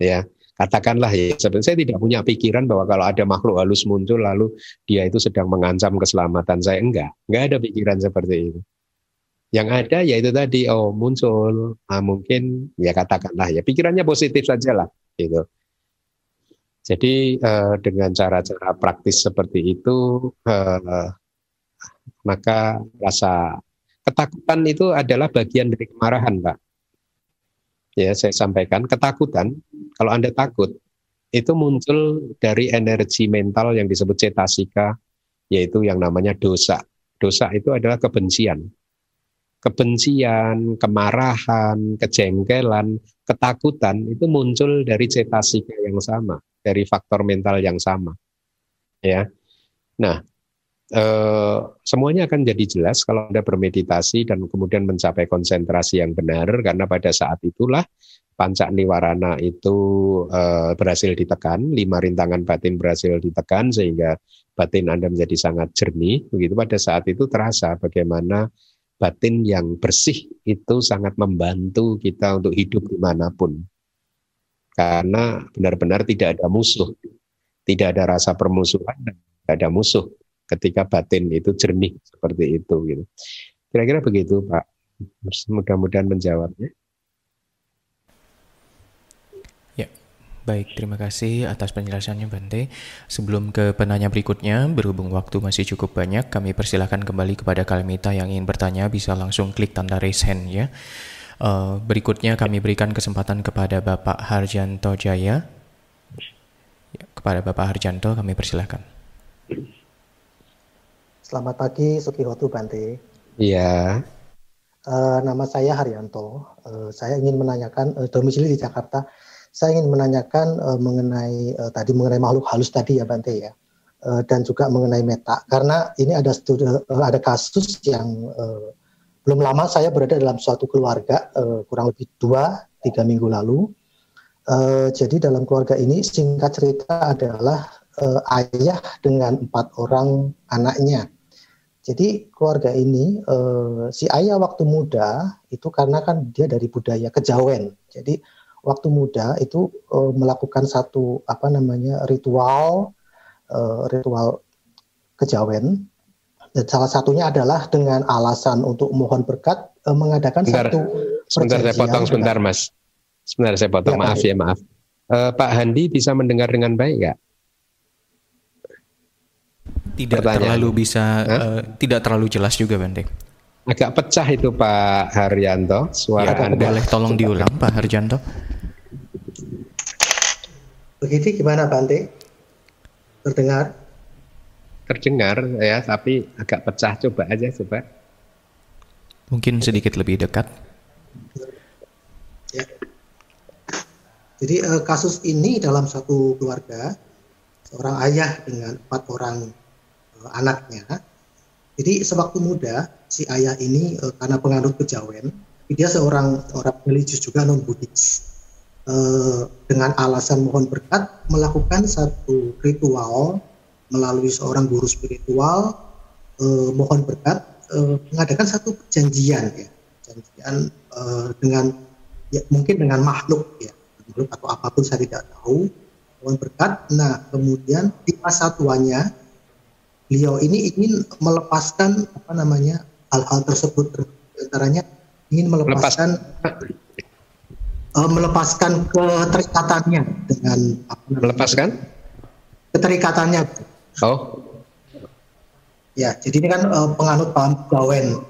Ya katakanlah ya saya tidak punya pikiran bahwa kalau ada makhluk halus muncul lalu dia itu sedang mengancam keselamatan saya. Enggak enggak ada pikiran seperti itu. Yang ada yaitu tadi oh muncul. Nah, mungkin ya katakanlah ya pikirannya positif saja lah gitu jadi uh, dengan cara-cara praktis seperti itu, uh, maka rasa ketakutan itu adalah bagian dari kemarahan, Pak. Ya, saya sampaikan ketakutan. Kalau Anda takut, itu muncul dari energi mental yang disebut cetasika, yaitu yang namanya dosa. Dosa itu adalah kebencian. Kebencian, kemarahan, kejengkelan, ketakutan itu muncul dari cetasika yang sama dari faktor mental yang sama. Ya. Nah, eh, semuanya akan jadi jelas kalau Anda bermeditasi dan kemudian mencapai konsentrasi yang benar karena pada saat itulah pancak niwarana itu eh, berhasil ditekan, lima rintangan batin berhasil ditekan sehingga batin Anda menjadi sangat jernih. Begitu pada saat itu terasa bagaimana batin yang bersih itu sangat membantu kita untuk hidup di mana pun karena benar-benar tidak ada musuh, tidak ada rasa permusuhan tidak ada musuh ketika batin itu jernih seperti itu gitu. Kira-kira begitu Pak. Mudah-mudahan menjawabnya. Ya, baik. Terima kasih atas penjelasannya Bante. Sebelum ke penanya berikutnya, berhubung waktu masih cukup banyak, kami persilahkan kembali kepada Kalimita yang ingin bertanya bisa langsung klik tanda raise hand ya. Uh, berikutnya kami berikan kesempatan kepada Bapak Harjanto Jaya. Ya, kepada Bapak Harjanto kami persilahkan. Selamat pagi Sukihotu Bante. Iya. Uh, nama saya Haryanto. Uh, saya ingin menanyakan uh, domisili di Jakarta. Saya ingin menanyakan uh, mengenai uh, tadi mengenai makhluk halus tadi ya Bante ya. Uh, dan juga mengenai meta karena ini ada studi, uh, ada kasus yang uh, belum lama saya berada dalam suatu keluarga uh, kurang lebih dua tiga minggu lalu. Uh, jadi dalam keluarga ini singkat cerita adalah uh, ayah dengan empat orang anaknya. Jadi keluarga ini uh, si ayah waktu muda itu karena kan dia dari budaya kejawen. Jadi waktu muda itu uh, melakukan satu apa namanya ritual uh, ritual kejawen salah satunya adalah dengan alasan untuk mohon berkat eh, mengadakan sebentar, satu sebentar saya potong sebentar Mas. Sebentar saya potong ya, maaf ya maaf. Uh, Pak Handi bisa mendengar dengan baik nggak? Tidak Pertanyaan. terlalu bisa uh, tidak terlalu jelas juga Bante. Agak pecah itu Pak Haryanto, suara ya, Anda. Boleh tolong diulang Pak Harjanto? Begitu gimana Bante? Terdengar? Terdengar ya, tapi agak pecah. Coba aja, coba. Mungkin sedikit lebih dekat. Ya. Jadi eh, kasus ini dalam satu keluarga, seorang ayah dengan empat orang eh, anaknya. Jadi sewaktu muda si ayah ini eh, karena penganut kejawen, dia seorang orang religius juga non Buddhis. Eh, dengan alasan mohon berkat melakukan satu ritual melalui seorang guru spiritual eh, mohon berkat eh, mengadakan satu perjanjian ya. Perjanjian eh, dengan ya mungkin dengan makhluk ya. Makhluk atau apa pun saya tidak tahu. Mohon berkat. Nah kemudian di masa tuanya beliau ini ingin melepaskan apa namanya hal-hal tersebut. Antaranya ingin melepaskan uh, melepaskan keterikatannya dengan apa namanya, Melepaskan? keterikatannya. Oh, Ya, jadi ini kan uh, penganut paham gawen.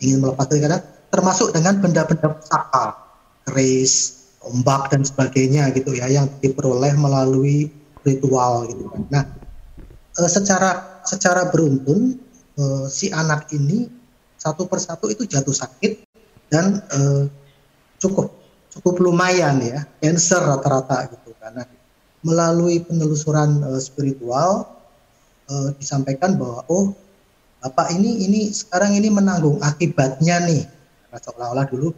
Ingin melepas keterikatan termasuk dengan benda-benda pusaka, keris, ombak dan sebagainya gitu ya yang diperoleh melalui ritual gitu kan. Nah, uh, secara secara beruntun uh, si anak ini satu persatu itu jatuh sakit dan uh, cukup cukup lumayan ya, cancer rata-rata gitu karena melalui penelusuran uh, spiritual uh, disampaikan bahwa oh bapak ini ini sekarang ini menanggung akibatnya nih karena seolah-olah dulu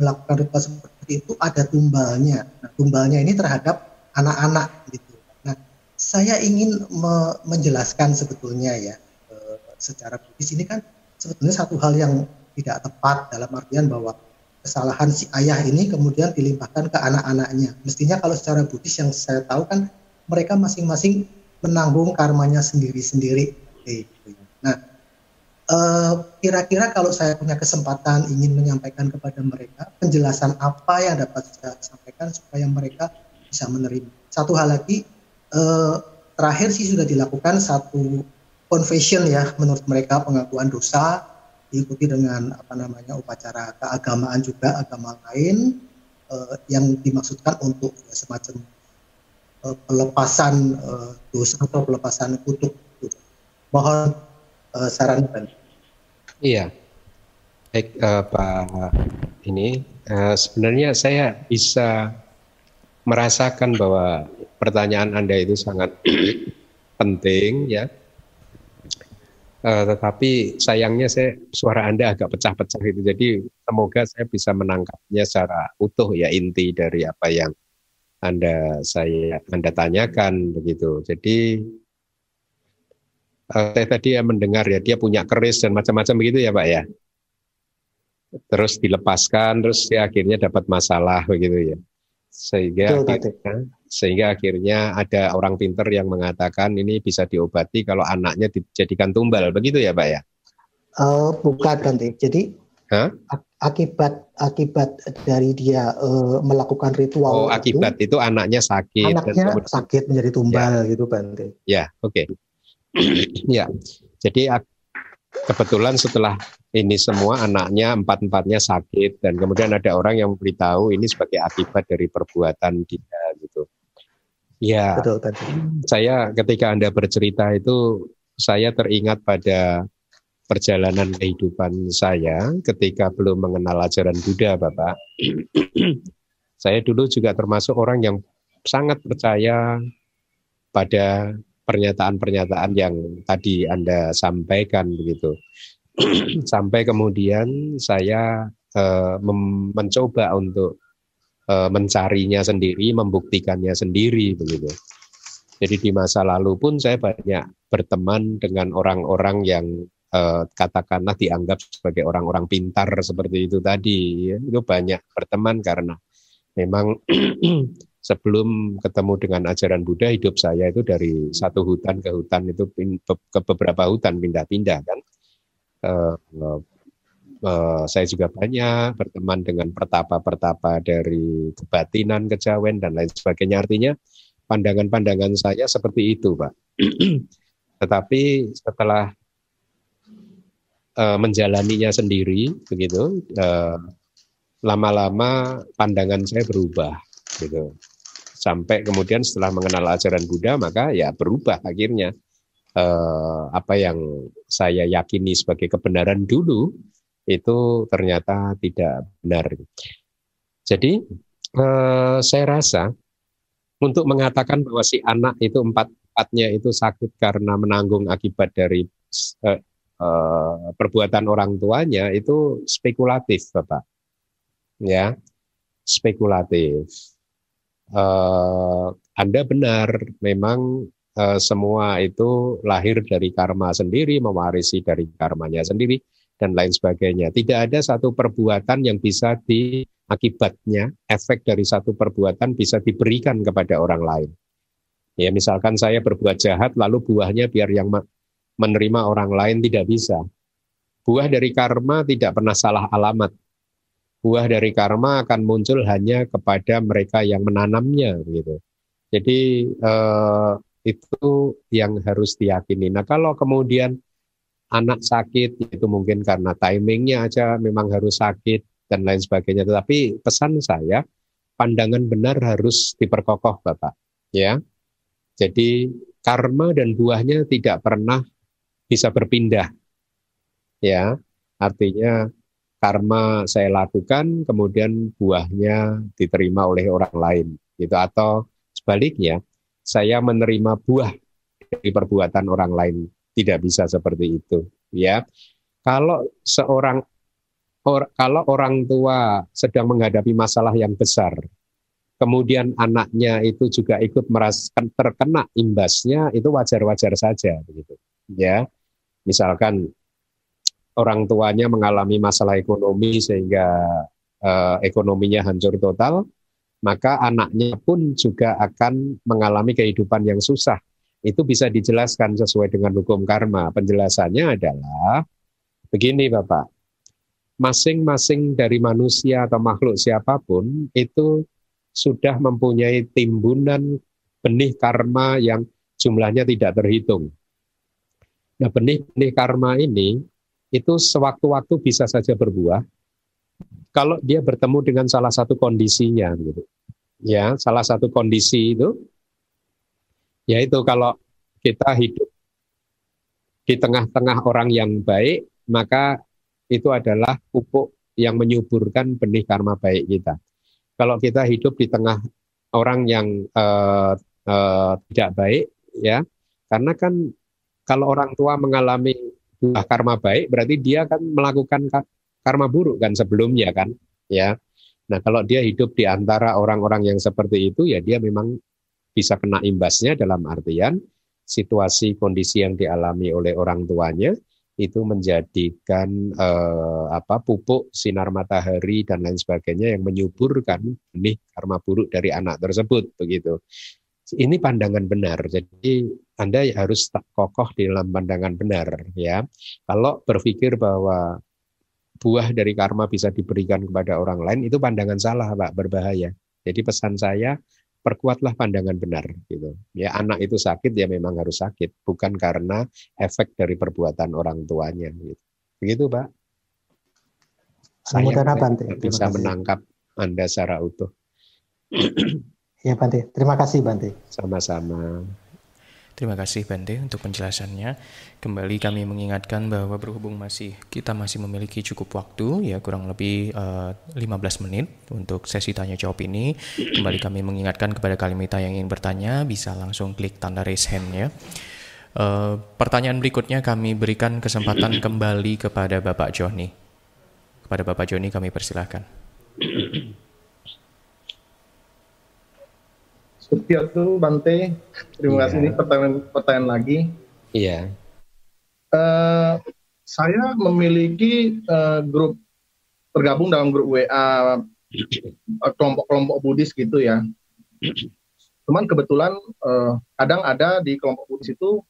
melakukan ritual seperti itu ada tumbalnya. Nah, tumbalnya ini terhadap anak-anak gitu. Nah, saya ingin me menjelaskan sebetulnya ya uh, secara Buddhis ini kan sebetulnya satu hal yang tidak tepat dalam artian bahwa kesalahan si ayah ini kemudian dilimpahkan ke anak-anaknya. Mestinya kalau secara Buddhis yang saya tahu kan mereka masing-masing menanggung karmanya sendiri-sendiri. Nah, eh, kira-kira kalau saya punya kesempatan ingin menyampaikan kepada mereka penjelasan apa yang dapat saya sampaikan supaya mereka bisa menerima. Satu hal lagi, eh, terakhir sih sudah dilakukan satu confession ya menurut mereka pengakuan dosa diikuti dengan apa namanya upacara keagamaan juga agama lain uh, yang dimaksudkan untuk ya, semacam uh, pelepasan uh, dosa atau pelepasan kutuk. Mohon uh, saran dan iya. Baik, uh, Pak ini uh, sebenarnya saya bisa merasakan bahwa pertanyaan Anda itu sangat *clears throat* penting ya Uh, tetapi sayangnya saya suara Anda agak pecah-pecah itu. Jadi semoga saya bisa menangkapnya secara utuh ya inti dari apa yang Anda saya Anda tanyakan begitu. Jadi uh, saya tadi ya mendengar ya dia punya keris dan macam-macam begitu ya Pak ya. Terus dilepaskan terus dia akhirnya dapat masalah begitu ya. Sehingga Betul, akhirnya, sehingga akhirnya ada orang pinter yang mengatakan ini bisa diobati kalau anaknya dijadikan tumbal begitu ya pak ya uh, bukan Bante jadi Hah? akibat akibat dari dia uh, melakukan ritual oh akibat itu, itu anaknya sakit anaknya dan sakit menjadi tumbal ya. gitu Bante ya oke okay. *clears throat* ya jadi kebetulan setelah ini semua anaknya empat empatnya sakit dan kemudian ada orang yang memberitahu ini sebagai akibat dari perbuatan dia gitu Ya, Betul, tadi. saya ketika Anda bercerita itu saya teringat pada perjalanan kehidupan saya ketika belum mengenal ajaran Buddha, Bapak. *clears throat* saya dulu juga termasuk orang yang sangat percaya pada pernyataan-pernyataan yang tadi Anda sampaikan begitu. *clears throat* Sampai kemudian saya uh, mencoba untuk mencarinya sendiri, membuktikannya sendiri begitu. Jadi di masa lalu pun saya banyak berteman dengan orang-orang yang e, katakanlah dianggap sebagai orang-orang pintar seperti itu tadi. Ya. Itu banyak berteman karena memang *clears throat* sebelum ketemu dengan ajaran Buddha hidup saya itu dari satu hutan ke hutan itu ke beberapa hutan pindah-pindah kan. Uh, uh, saya juga banyak berteman dengan pertapa-pertapa dari kebatinan, kejawen dan lain sebagainya. Artinya pandangan-pandangan saya seperti itu, Pak. *clears throat* Tetapi setelah uh, menjalaninya sendiri begitu uh, lama-lama pandangan saya berubah gitu sampai kemudian setelah mengenal ajaran Buddha maka ya berubah akhirnya uh, apa yang saya yakini sebagai kebenaran dulu itu ternyata tidak benar jadi uh, saya rasa untuk mengatakan bahwa si anak itu empat empatnya itu sakit karena menanggung akibat dari uh, uh, perbuatan orang tuanya itu spekulatif, Bapak. Ya, spekulatif. Uh, anda benar, memang uh, semua itu lahir dari karma sendiri, mewarisi dari karmanya sendiri, dan lain sebagainya. Tidak ada satu perbuatan yang bisa di akibatnya efek dari satu perbuatan bisa diberikan kepada orang lain. Ya, misalkan saya berbuat jahat lalu buahnya biar yang menerima orang lain tidak bisa. Buah dari karma tidak pernah salah alamat. Buah dari karma akan muncul hanya kepada mereka yang menanamnya gitu. Jadi eh, itu yang harus diyakini. Nah, kalau kemudian anak sakit itu mungkin karena timingnya aja memang harus sakit dan lain sebagainya. Tetapi pesan saya, pandangan benar harus diperkokoh, Bapak. Ya, jadi karma dan buahnya tidak pernah bisa berpindah. Ya, artinya karma saya lakukan, kemudian buahnya diterima oleh orang lain, gitu. Atau sebaliknya, saya menerima buah dari perbuatan orang lain, tidak bisa seperti itu. Ya, kalau seorang or, kalau orang tua sedang menghadapi masalah yang besar, kemudian anaknya itu juga ikut merasakan terkena imbasnya, itu wajar-wajar saja begitu. Ya. Misalkan orang tuanya mengalami masalah ekonomi sehingga uh, ekonominya hancur total, maka anaknya pun juga akan mengalami kehidupan yang susah. Itu bisa dijelaskan sesuai dengan hukum karma. Penjelasannya adalah begini Bapak, masing-masing dari manusia atau makhluk siapa pun itu sudah mempunyai timbunan benih karma yang jumlahnya tidak terhitung. Nah, benih-benih karma ini itu sewaktu-waktu bisa saja berbuah kalau dia bertemu dengan salah satu kondisinya gitu. Ya, salah satu kondisi itu yaitu kalau kita hidup di tengah-tengah orang yang baik, maka itu adalah pupuk yang menyuburkan benih karma baik kita. Kalau kita hidup di tengah orang yang uh, uh, tidak baik, ya, karena kan kalau orang tua mengalami buah karma baik, berarti dia kan melakukan karma buruk kan sebelumnya kan, ya. Nah kalau dia hidup di antara orang-orang yang seperti itu, ya dia memang bisa kena imbasnya dalam artian situasi kondisi yang dialami oleh orang tuanya itu menjadikan eh, apa pupuk sinar matahari dan lain sebagainya yang menyuburkan benih karma buruk dari anak tersebut begitu. Ini pandangan benar. Jadi Anda harus kokoh di dalam pandangan benar ya. Kalau berpikir bahwa buah dari karma bisa diberikan kepada orang lain itu pandangan salah, Pak, berbahaya. Jadi pesan saya perkuatlah pandangan benar gitu. Ya anak itu sakit ya memang harus sakit, bukan karena efek dari perbuatan orang tuanya gitu. Begitu, Pak. Saya Bante. bisa menangkap Anda secara utuh. Ya, Bante. Terima kasih, Bante. Sama-sama. Terima kasih Bante untuk penjelasannya. Kembali kami mengingatkan bahwa berhubung masih kita masih memiliki cukup waktu ya kurang lebih uh, eh, 15 menit untuk sesi tanya jawab ini. Kembali kami mengingatkan kepada kalimita yang ingin bertanya bisa langsung klik tanda raise hand ya. Uh, pertanyaan berikutnya kami berikan kesempatan kembali kepada Bapak Joni. Kepada Bapak Joni kami persilahkan. *clears throat* tuh Bante. Terima kasih. Ini iya. pertanyaan, pertanyaan lagi. Iya. Uh, saya memiliki uh, grup tergabung dalam grup WA eh, kelompok-kelompok Buddhis gitu ya. Cuman kebetulan uh, kadang ada di kelompok Buddhis itu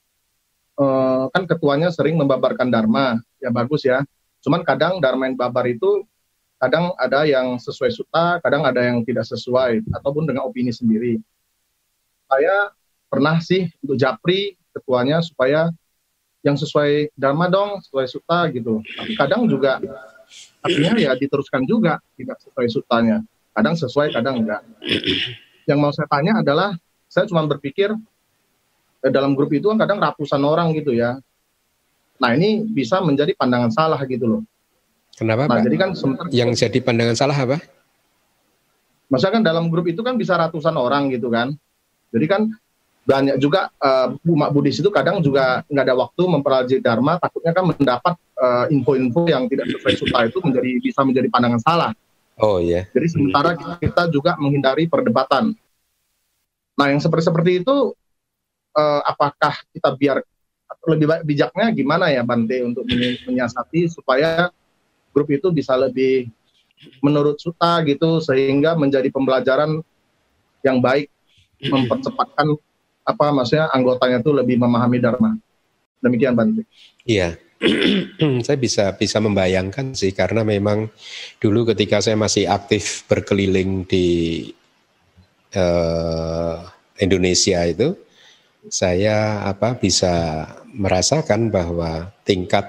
uh, kan ketuanya sering membabarkan dharma, ya bagus ya. Cuman kadang dharma yang babar itu kadang ada yang sesuai suta, kadang ada yang tidak sesuai ataupun dengan opini sendiri saya pernah sih untuk japri ketuanya supaya yang sesuai dharma dong, sesuai suta gitu. Tapi kadang juga artinya ya diteruskan juga tidak sesuai sutanya. Kadang sesuai, kadang enggak. Yang mau saya tanya adalah saya cuma berpikir eh, dalam grup itu kan kadang ratusan orang gitu ya. Nah ini bisa menjadi pandangan salah gitu loh. Kenapa Nah Pak? jadi kan sementara Yang jadi pandangan salah apa? Maksudnya kan dalam grup itu kan bisa ratusan orang gitu kan. Jadi kan banyak juga uh, umat Buddhis itu kadang juga nggak ada waktu mempelajari Dharma, takutnya kan mendapat eh, info-info yang tidak sesuai suta itu menjadi bisa menjadi pandangan salah. Oh iya. Jadi sementara kita, kita juga menghindari perdebatan. Nah yang seperti seperti itu, eh, apakah kita biar lebih baik bijaknya gimana ya Bante untuk menyi- menyiasati supaya grup itu bisa lebih menurut suta gitu sehingga menjadi pembelajaran yang baik mempercepatkan apa maksudnya anggotanya itu lebih memahami dharma. Demikian Bante. Iya, *clears throat* saya bisa bisa membayangkan sih karena memang dulu ketika saya masih aktif berkeliling di eh, Indonesia itu, saya apa bisa merasakan bahwa tingkat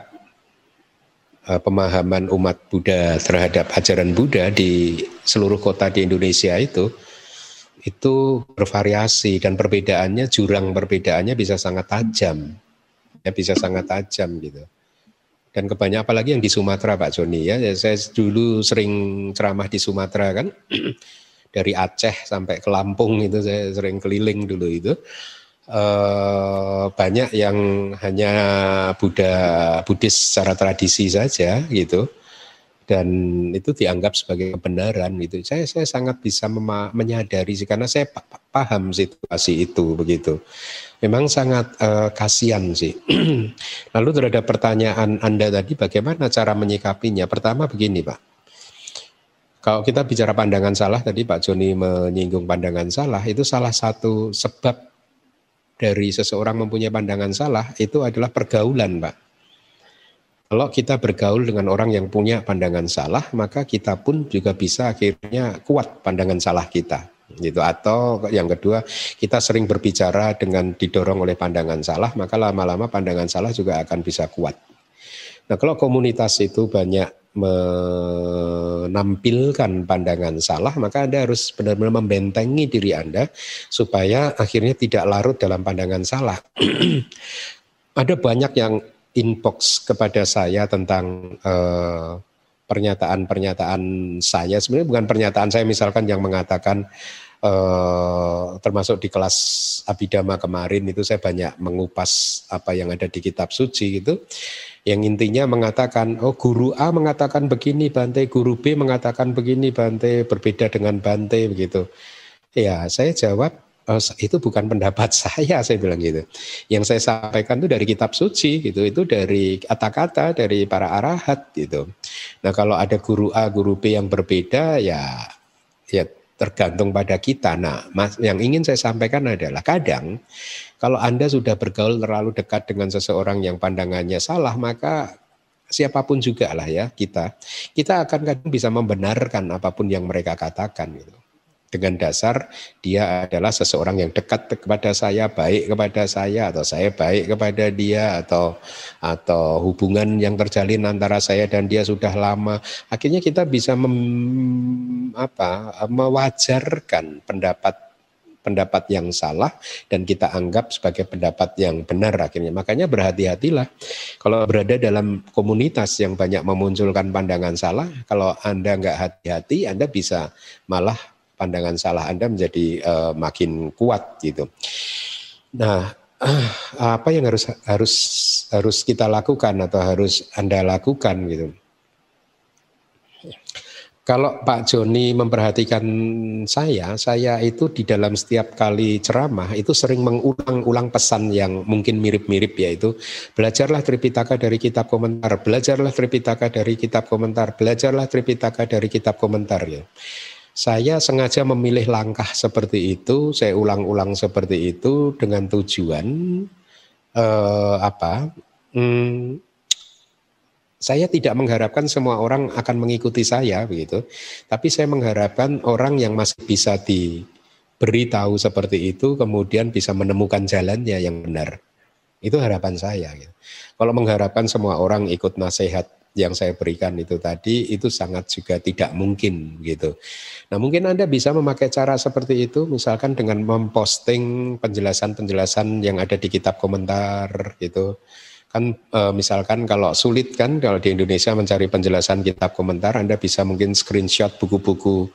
eh, pemahaman umat Buddha terhadap ajaran Buddha di seluruh kota di Indonesia itu itu bervariasi dan perbedaannya jurang perbedaannya bisa sangat tajam. Ya bisa sangat tajam gitu. Dan kebanyakan apalagi yang di Sumatera Pak Joni ya. Ya, saya dulu sering ceramah di Sumatera kan. *clears throat* Dari Aceh sampai ke Lampung itu saya sering keliling dulu itu. Eh, banyak yang hanya Buddha Buddhis secara tradisi saja gitu dan itu dianggap sebagai kebenaran gitu. Saya saya sangat bisa menyadari sih karena saya pa- pa- paham situasi itu begitu. Memang sangat eh, kasihan sih. *clears throat* Lalu terhadap pertanyaan Anda tadi bagaimana cara menyikapinya? Pertama begini, Pak. Kalau kita bicara pandangan salah tadi Pak Joni menyinggung pandangan salah itu salah satu sebab dari seseorang mempunyai pandangan salah itu adalah pergaulan, Pak. Kalau kita bergaul dengan orang yang punya pandangan salah, maka kita pun juga bisa akhirnya kuat pandangan salah kita. Gitu. Atau yang kedua, kita sering berbicara dengan didorong oleh pandangan salah, maka lama-lama pandangan salah juga akan bisa kuat. Nah, kalau komunitas itu banyak menampilkan pandangan salah, maka Anda harus benar-benar membentengi diri Anda supaya akhirnya tidak larut dalam pandangan salah. *clears throat* Ada banyak yang inbox kepada saya tentang eh, pernyataan-pernyataan saya. Sebenarnya bukan pernyataan saya misalkan yang mengatakan eh, termasuk di kelas Abidama kemarin itu saya banyak mengupas apa yang ada di kitab suci gitu. Yang intinya mengatakan, oh guru A mengatakan begini Bante, guru B mengatakan begini Bante, berbeda dengan Bante begitu. Ya, saya jawab "Oh, itu bukan pendapat *laughs* saya, saya bilang gitu. Yang saya sampaikan itu dari kitab suci gitu, itu dari kata-kata dari para arahat gitu. Nah, kalau ada guru A, guru B yang berbeda ya ya tergantung pada kita. Nah, Mas, yang ingin saya sampaikan adalah kadang kalau Anda sudah bergaul terlalu dekat dengan seseorang yang pandangannya salah, maka siapa pun juga lah ya kita, kita akan kadang bisa membenarkan apa pun yang mereka katakan gitu. Dengan dasar dia adalah seseorang yang dekat kepada saya, baik kepada saya atau saya baik kepada dia atau atau hubungan yang terjalin antara saya dan dia sudah lama. Akhirnya kita bisa mem, apa, mewajarkan pendapat pendapat yang salah dan kita anggap sebagai pendapat yang benar akhirnya. Makanya berhati-hatilah kalau berada dalam komunitas yang banyak memunculkan pandangan salah, kalau Anda nggak hati-hati, Anda bisa malah pandangan salah Anda menjadi uh, makin kuat gitu. Nah, apa yang harus harus harus kita lakukan atau harus Anda lakukan gitu. Kalau Pak Joni memperhatikan saya, saya itu di dalam setiap kali ceramah itu sering mengulang-ulang pesan yang mungkin mirip-mirip yaitu belajarlah Tripitaka dari kitab komentar, belajarlah Tripitaka dari kitab komentar, belajarlah Tripitaka dari kitab komentar ya. Saya sengaja memilih langkah seperti itu, saya ulang-ulang seperti itu dengan tujuan eh, apa? Hmm, saya tidak mengharapkan semua orang akan mengikuti saya begitu, tapi saya mengharapkan orang yang masih bisa diberitahu seperti itu kemudian bisa menemukan jalannya yang benar. Itu harapan saya. Gitu. Kalau mengharapkan semua orang ikut nasihat yang saya berikan itu tadi itu sangat juga tidak mungkin gitu. Nah mungkin Anda bisa memakai cara seperti itu misalkan dengan memposting penjelasan-penjelasan yang ada di kitab komentar gitu. Kan e, misalkan kalau sulit kan kalau di Indonesia mencari penjelasan kitab komentar Anda bisa mungkin screenshot buku-buku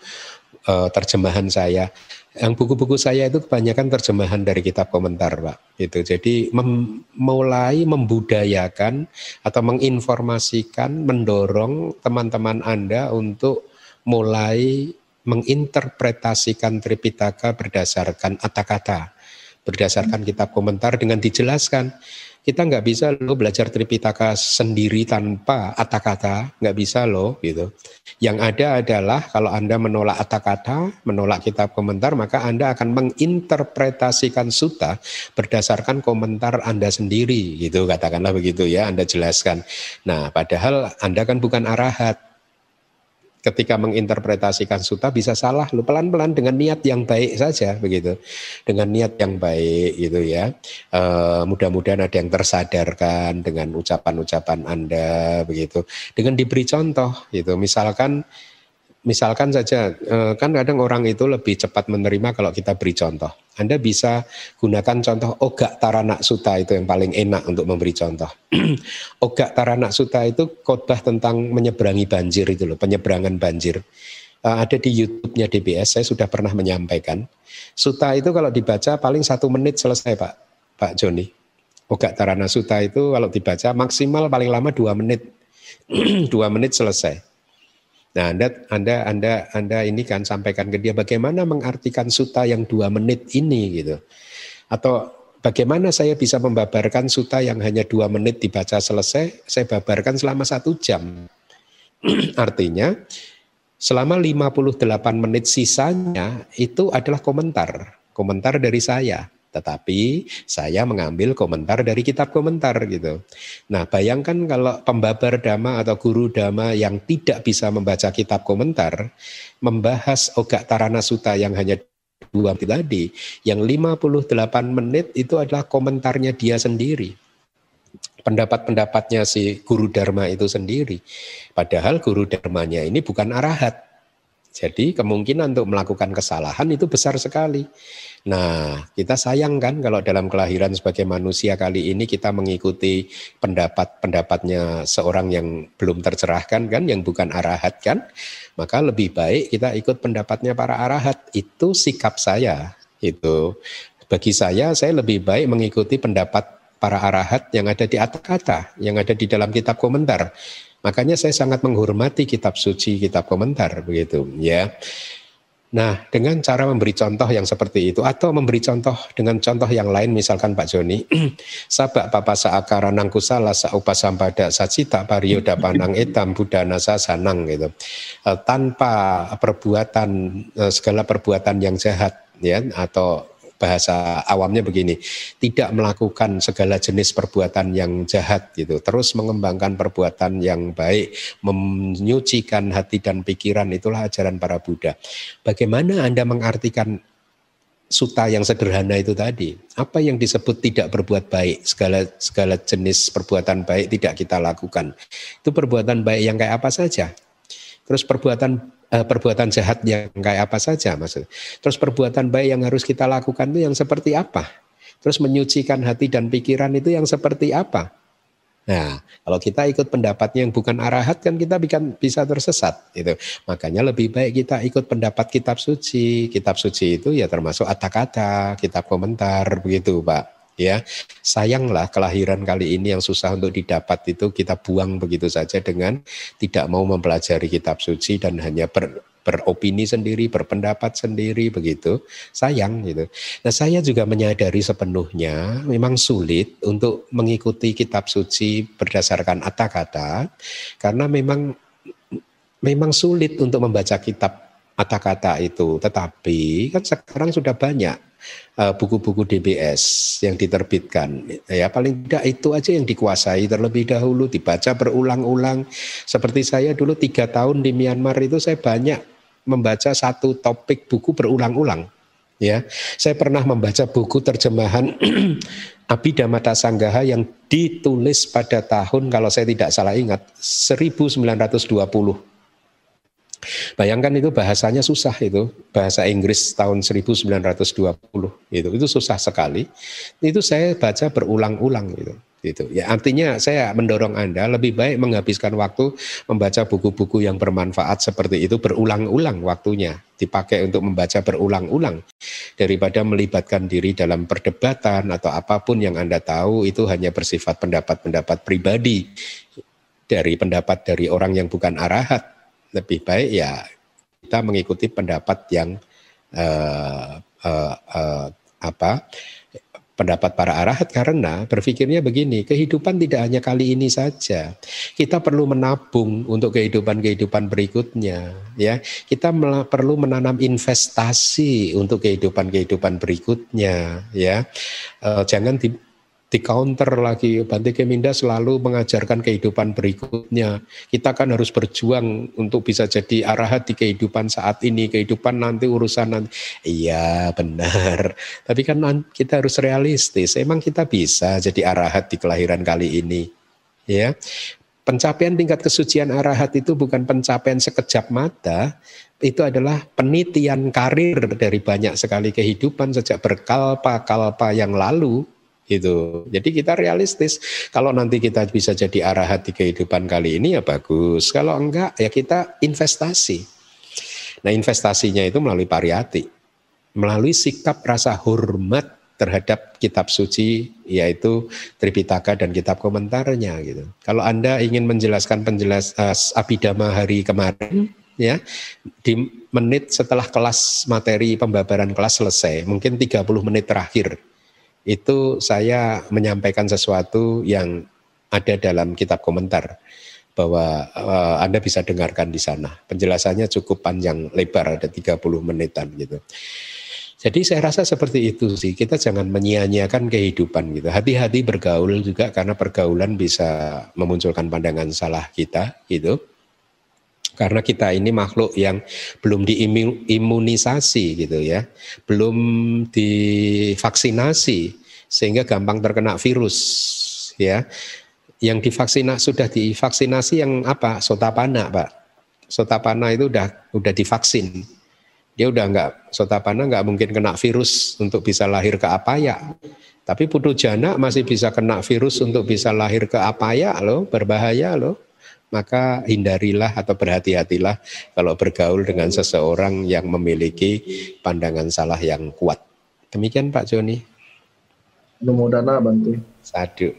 e, terjemahan saya yang buku-buku saya itu kebanyakan terjemahan dari kitab komentar, Pak. Itu. Jadi mem mulai membudayakan atau menginformasikan, mendorong teman-teman Anda untuk mulai menginterpretasikan Tripitaka berdasarkan kata-kata, berdasarkan kitab komentar dengan dijelaskan kita nggak bisa loh belajar Tripitaka sendiri tanpa kata-kata, nggak bisa loh gitu. Yang ada adalah kalau Anda menolak kata-kata, menolak kitab komentar, maka Anda akan menginterpretasikan suta berdasarkan komentar Anda sendiri gitu, katakanlah begitu ya, Anda jelaskan. Nah, padahal Anda kan bukan arahat, ketika menginterpretasikan suta bisa salah. Lu pelan-pelan dengan niat yang baik saja begitu. Dengan niat yang baik gitu ya. E, mudah-mudahan ada yang tersadarkan dengan ucapan-ucapan anda begitu. Dengan diberi contoh gitu. Misalkan misalkan saja eh, kan kadang orang itu lebih cepat menerima kalau kita beri contoh. Anda bisa gunakan contoh ogak taranak suta itu yang paling enak untuk memberi contoh. *clears throat* ogak taranak suta itu khotbah tentang menyeberangi banjir itu loh, penyeberangan banjir. Eh, ada di YouTube-nya DBS, saya sudah pernah menyampaikan. Suta itu kalau dibaca paling satu menit selesai Pak, Pak Joni. Ogak Tarana Suta itu kalau dibaca maksimal paling lama dua menit. *clears throat* dua menit selesai. Nah, Anda, Anda, Anda, Anda ini kan sampaikan ke dia bagaimana mengartikan suta yang dua menit ini gitu. Atau bagaimana saya bisa membabarkan suta yang hanya dua menit dibaca selesai, saya babarkan selama satu jam. *clears throat* Artinya, selama 58 menit sisanya itu adalah komentar. Komentar dari saya. Tetapi saya mengambil komentar dari kitab komentar gitu. Nah bayangkan kalau pembabar dhamma atau guru dhamma yang tidak bisa membaca kitab komentar, membahas Ogak Tarana Sutta yang hanya dua tadi, yang 58 menit itu adalah komentarnya dia sendiri. Pendapat-pendapatnya si guru dharma itu sendiri. Padahal guru dharmanya ini bukan arahat. Jadi kemungkinan untuk melakukan kesalahan itu besar sekali. Nah, kita sayang kan kalau dalam kelahiran sebagai manusia kali ini kita mengikuti pendapat-pendapatnya seorang yang belum tercerahkan kan, yang bukan arahat kan, maka lebih baik kita ikut pendapatnya para arahat. Itu sikap saya. Itu bagi saya, saya lebih baik mengikuti pendapat para arahat yang ada di atas kata, yang ada di dalam kitab komentar. Makanya saya sangat menghormati kitab suci, kitab komentar begitu ya. Nah, dengan cara memberi contoh yang seperti itu atau memberi contoh dengan contoh yang lain misalkan Pak Joni, *clears throat* sabak papa saakara nangkusala saupasampada sacita pariyoda panang etam budana sasanang gitu. E, tanpa perbuatan e, segala perbuatan yang jahat ya atau bahasa awamnya begini, tidak melakukan segala jenis perbuatan yang jahat gitu, terus mengembangkan perbuatan yang baik, menyucikan hati dan pikiran itulah ajaran para Buddha. Bagaimana Anda mengartikan suta yang sederhana itu tadi? Apa yang disebut tidak berbuat baik, segala segala jenis perbuatan baik tidak kita lakukan. Itu perbuatan baik yang kayak apa saja? Terus perbuatan uh, perbuatan jahat yang kayak apa saja maksud. Terus perbuatan baik yang harus kita lakukan itu yang seperti apa? Terus menyucikan hati dan pikiran itu yang seperti apa? Nah, kalau kita ikut pendapatnya yang bukan arahat kan kita bisa tersesat gitu. Makanya lebih baik kita ikut pendapat kitab suci. Kitab suci itu ya termasuk kata-kata, kitab komentar begitu, Pak ya sayanglah kelahiran kali ini yang susah untuk didapat itu kita buang begitu saja dengan tidak mau mempelajari kitab suci dan hanya ber, beropini sendiri, berpendapat sendiri begitu. Sayang gitu. Nah, saya juga menyadari sepenuhnya memang sulit untuk mengikuti kitab suci berdasarkan kata-kata karena memang memang sulit untuk membaca kitab kata-kata itu. Tetapi kan sekarang sudah banyak Eh, buku-buku DBS yang diterbitkan. Ya paling tidak itu aja yang dikuasai terlebih dahulu dibaca berulang-ulang. Seperti saya dulu tiga tahun di Myanmar itu saya banyak membaca satu topik buku berulang-ulang. Ya, saya pernah membaca buku terjemahan *clears throat* Abhidhamma Sanggaha yang ditulis pada tahun kalau saya tidak salah ingat 1920. Bayangkan itu bahasanya susah itu, bahasa Inggris tahun 1920 itu. Itu susah sekali. Itu saya baca berulang-ulang gitu gitu ya artinya saya mendorong anda lebih baik menghabiskan waktu membaca buku-buku yang bermanfaat seperti itu berulang-ulang waktunya dipakai untuk membaca berulang-ulang daripada melibatkan diri dalam perdebatan atau apa pun yang anda tahu itu hanya bersifat pendapat-pendapat pribadi dari pendapat dari orang yang bukan arahat lebih baik ya kita mengikuti pendapat yang uh, uh, uh, apa pendapat para arahat karena berpikirnya begini, kehidupan tidak hanya kali ini saja. Kita perlu menabung untuk kehidupan-kehidupan berikutnya, ya. Kita perlu menanam investasi untuk kehidupan-kehidupan berikutnya, ya. E, jangan di, di counter lagi. Bante Keminda selalu mengajarkan kehidupan berikutnya. Kita kan harus berjuang untuk bisa jadi arahat di kehidupan saat ini kehidupan nanti urusan nanti. Iya benar. Tapi kan kita harus realistis. Emang kita bisa jadi arahat di kelahiran kali ini ya? Pencapaian tingkat kesucian arahat itu bukan pencapaian sekejap mata. Itu adalah penitian karir dari banyak sekali kehidupan sejak berkalpa-kalpa yang lalu itu. Jadi kita realistis. Kalau nanti kita bisa jadi arahat di kehidupan kali ini ya bagus. Kalau enggak ya kita investasi. Nah investasinya itu melalui pariyati. Melalui sikap rasa hormat terhadap kitab suci yaitu Tripitaka dan kitab komentarnya gitu. Kalau Anda ingin menjelaskan penjelas uh, Abhidhamma hari kemarin ya di menit setelah kelas materi pembabaran kelas selesai, mungkin 30 menit terakhir itu saya menyampaikan sesuatu yang ada dalam kitab komentar bahwa uh, Anda bisa dengarkan di sana. Penjelasannya cukup panjang lebar ada 30 menitan gitu. Jadi saya rasa seperti itu sih. Kita jangan menyia-nyiakan kehidupan gitu. Hati-hati bergaul juga karena pergaulan bisa memunculkan pandangan salah kita gitu. Karena kita ini makhluk yang belum diimunisasi gitu ya, belum divaksinasi sehingga gampang terkena virus ya. Yang divaksinasi sudah divaksinasi yang apa? Sotapana, Pak. Sotapana itu udah udah divaksin. Dia udah enggak sotapana enggak mungkin kena virus untuk bisa lahir ke apa ya. Tapi putu jana masih bisa kena virus untuk bisa lahir ke apa ya loh, berbahaya loh maka hindarilah atau berhati-hatilah kalau bergaul dengan seseorang yang memiliki pandangan salah yang kuat. Demikian Pak Joni. Numodana Bante. Sadu.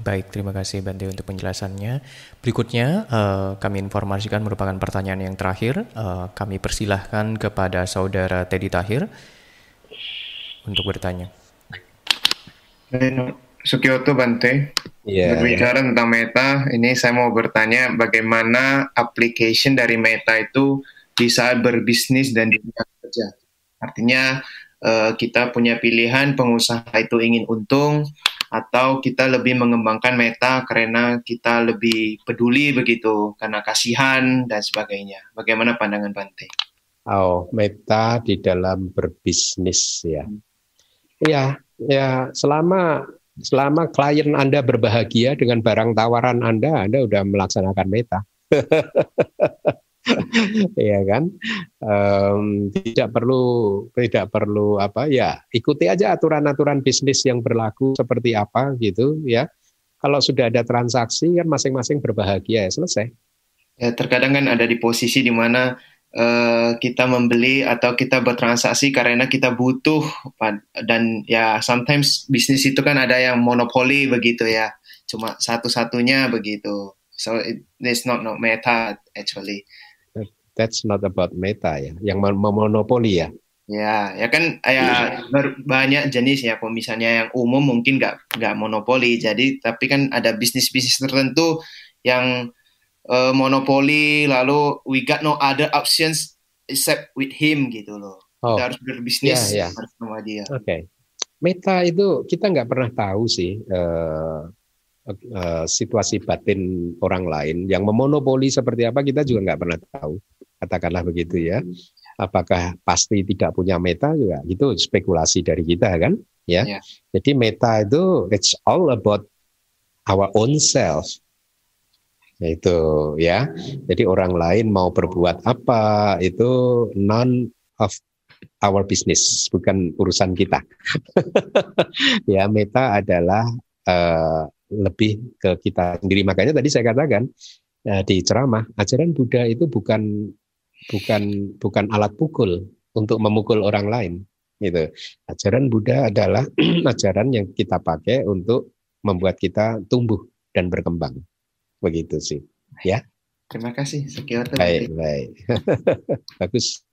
Baik, terima kasih Bante untuk penjelasannya. Berikutnya uh, kami informasikan merupakan pertanyaan yang terakhir. Uh, kami persilahkan kepada saudara Teddy Tahir untuk bertanya. Sukioto Bante. Yeah, Berbicara yeah. tentang Meta, ini saya mau bertanya bagaimana application dari Meta itu di saat berbisnis dan dunia kerja. Artinya uh, kita punya pilihan pengusaha itu ingin untung atau kita lebih mengembangkan Meta karena kita lebih peduli begitu karena kasihan dan sebagainya. Bagaimana pandangan Bante? Oh, Meta di dalam berbisnis ya. Hmm. Ya, ya selama Selama klien Anda berbahagia dengan barang tawaran Anda, Anda sudah melaksanakan meta. *laughs* Iya kan? Um, tidak perlu tidak perlu apa ya ikuti aja aturan-aturan bisnis yang berlaku seperti apa gitu ya. Kalau sudah ada transaksi kan masing-masing berbahagia ya selesai. Ya, terkadang kan ada di posisi di mana uh, kita membeli atau kita bertransaksi karena kita butuh dan ya sometimes bisnis itu kan ada yang monopoli begitu ya. Cuma satu-satunya begitu. So it, it's not not meta actually. That's not about meta ya yang memonopoli ya. Ya ya kan ya banyak jenis ya. Kalau misalnya yang umum mungkin nggak nggak monopoli. Jadi tapi kan ada bisnis bisnis tertentu yang uh, monopoli lalu we got no other options except with him gitu loh. Oh. Kita harus berbisnis yeah, yeah. sama dia. Oke. Okay. Meta itu kita nggak pernah tahu sih uh, uh, situasi batin orang lain yang memonopoli seperti apa kita juga nggak pernah tahu. Katakanlah begitu ya. apakah pasti tidak punya meta juga itu spekulasi dari kita kan ya yeah. jadi meta itu it's all about our own self itu ya jadi orang lain mau berbuat apa itu none of our business bukan urusan kita *laughs* ya meta adalah uh, lebih ke kita sendiri makanya tadi saya katakan uh, di ceramah ajaran Buddha itu bukan bukan bukan alat pukul untuk memukul orang lain gitu. Ajaran Buddha adalah *clears throat* ajaran yang kita pakai untuk membuat kita tumbuh dan berkembang. Begitu sih. Ya. Terima kasih. Sekian Baik, baik. *laughs* Bagus.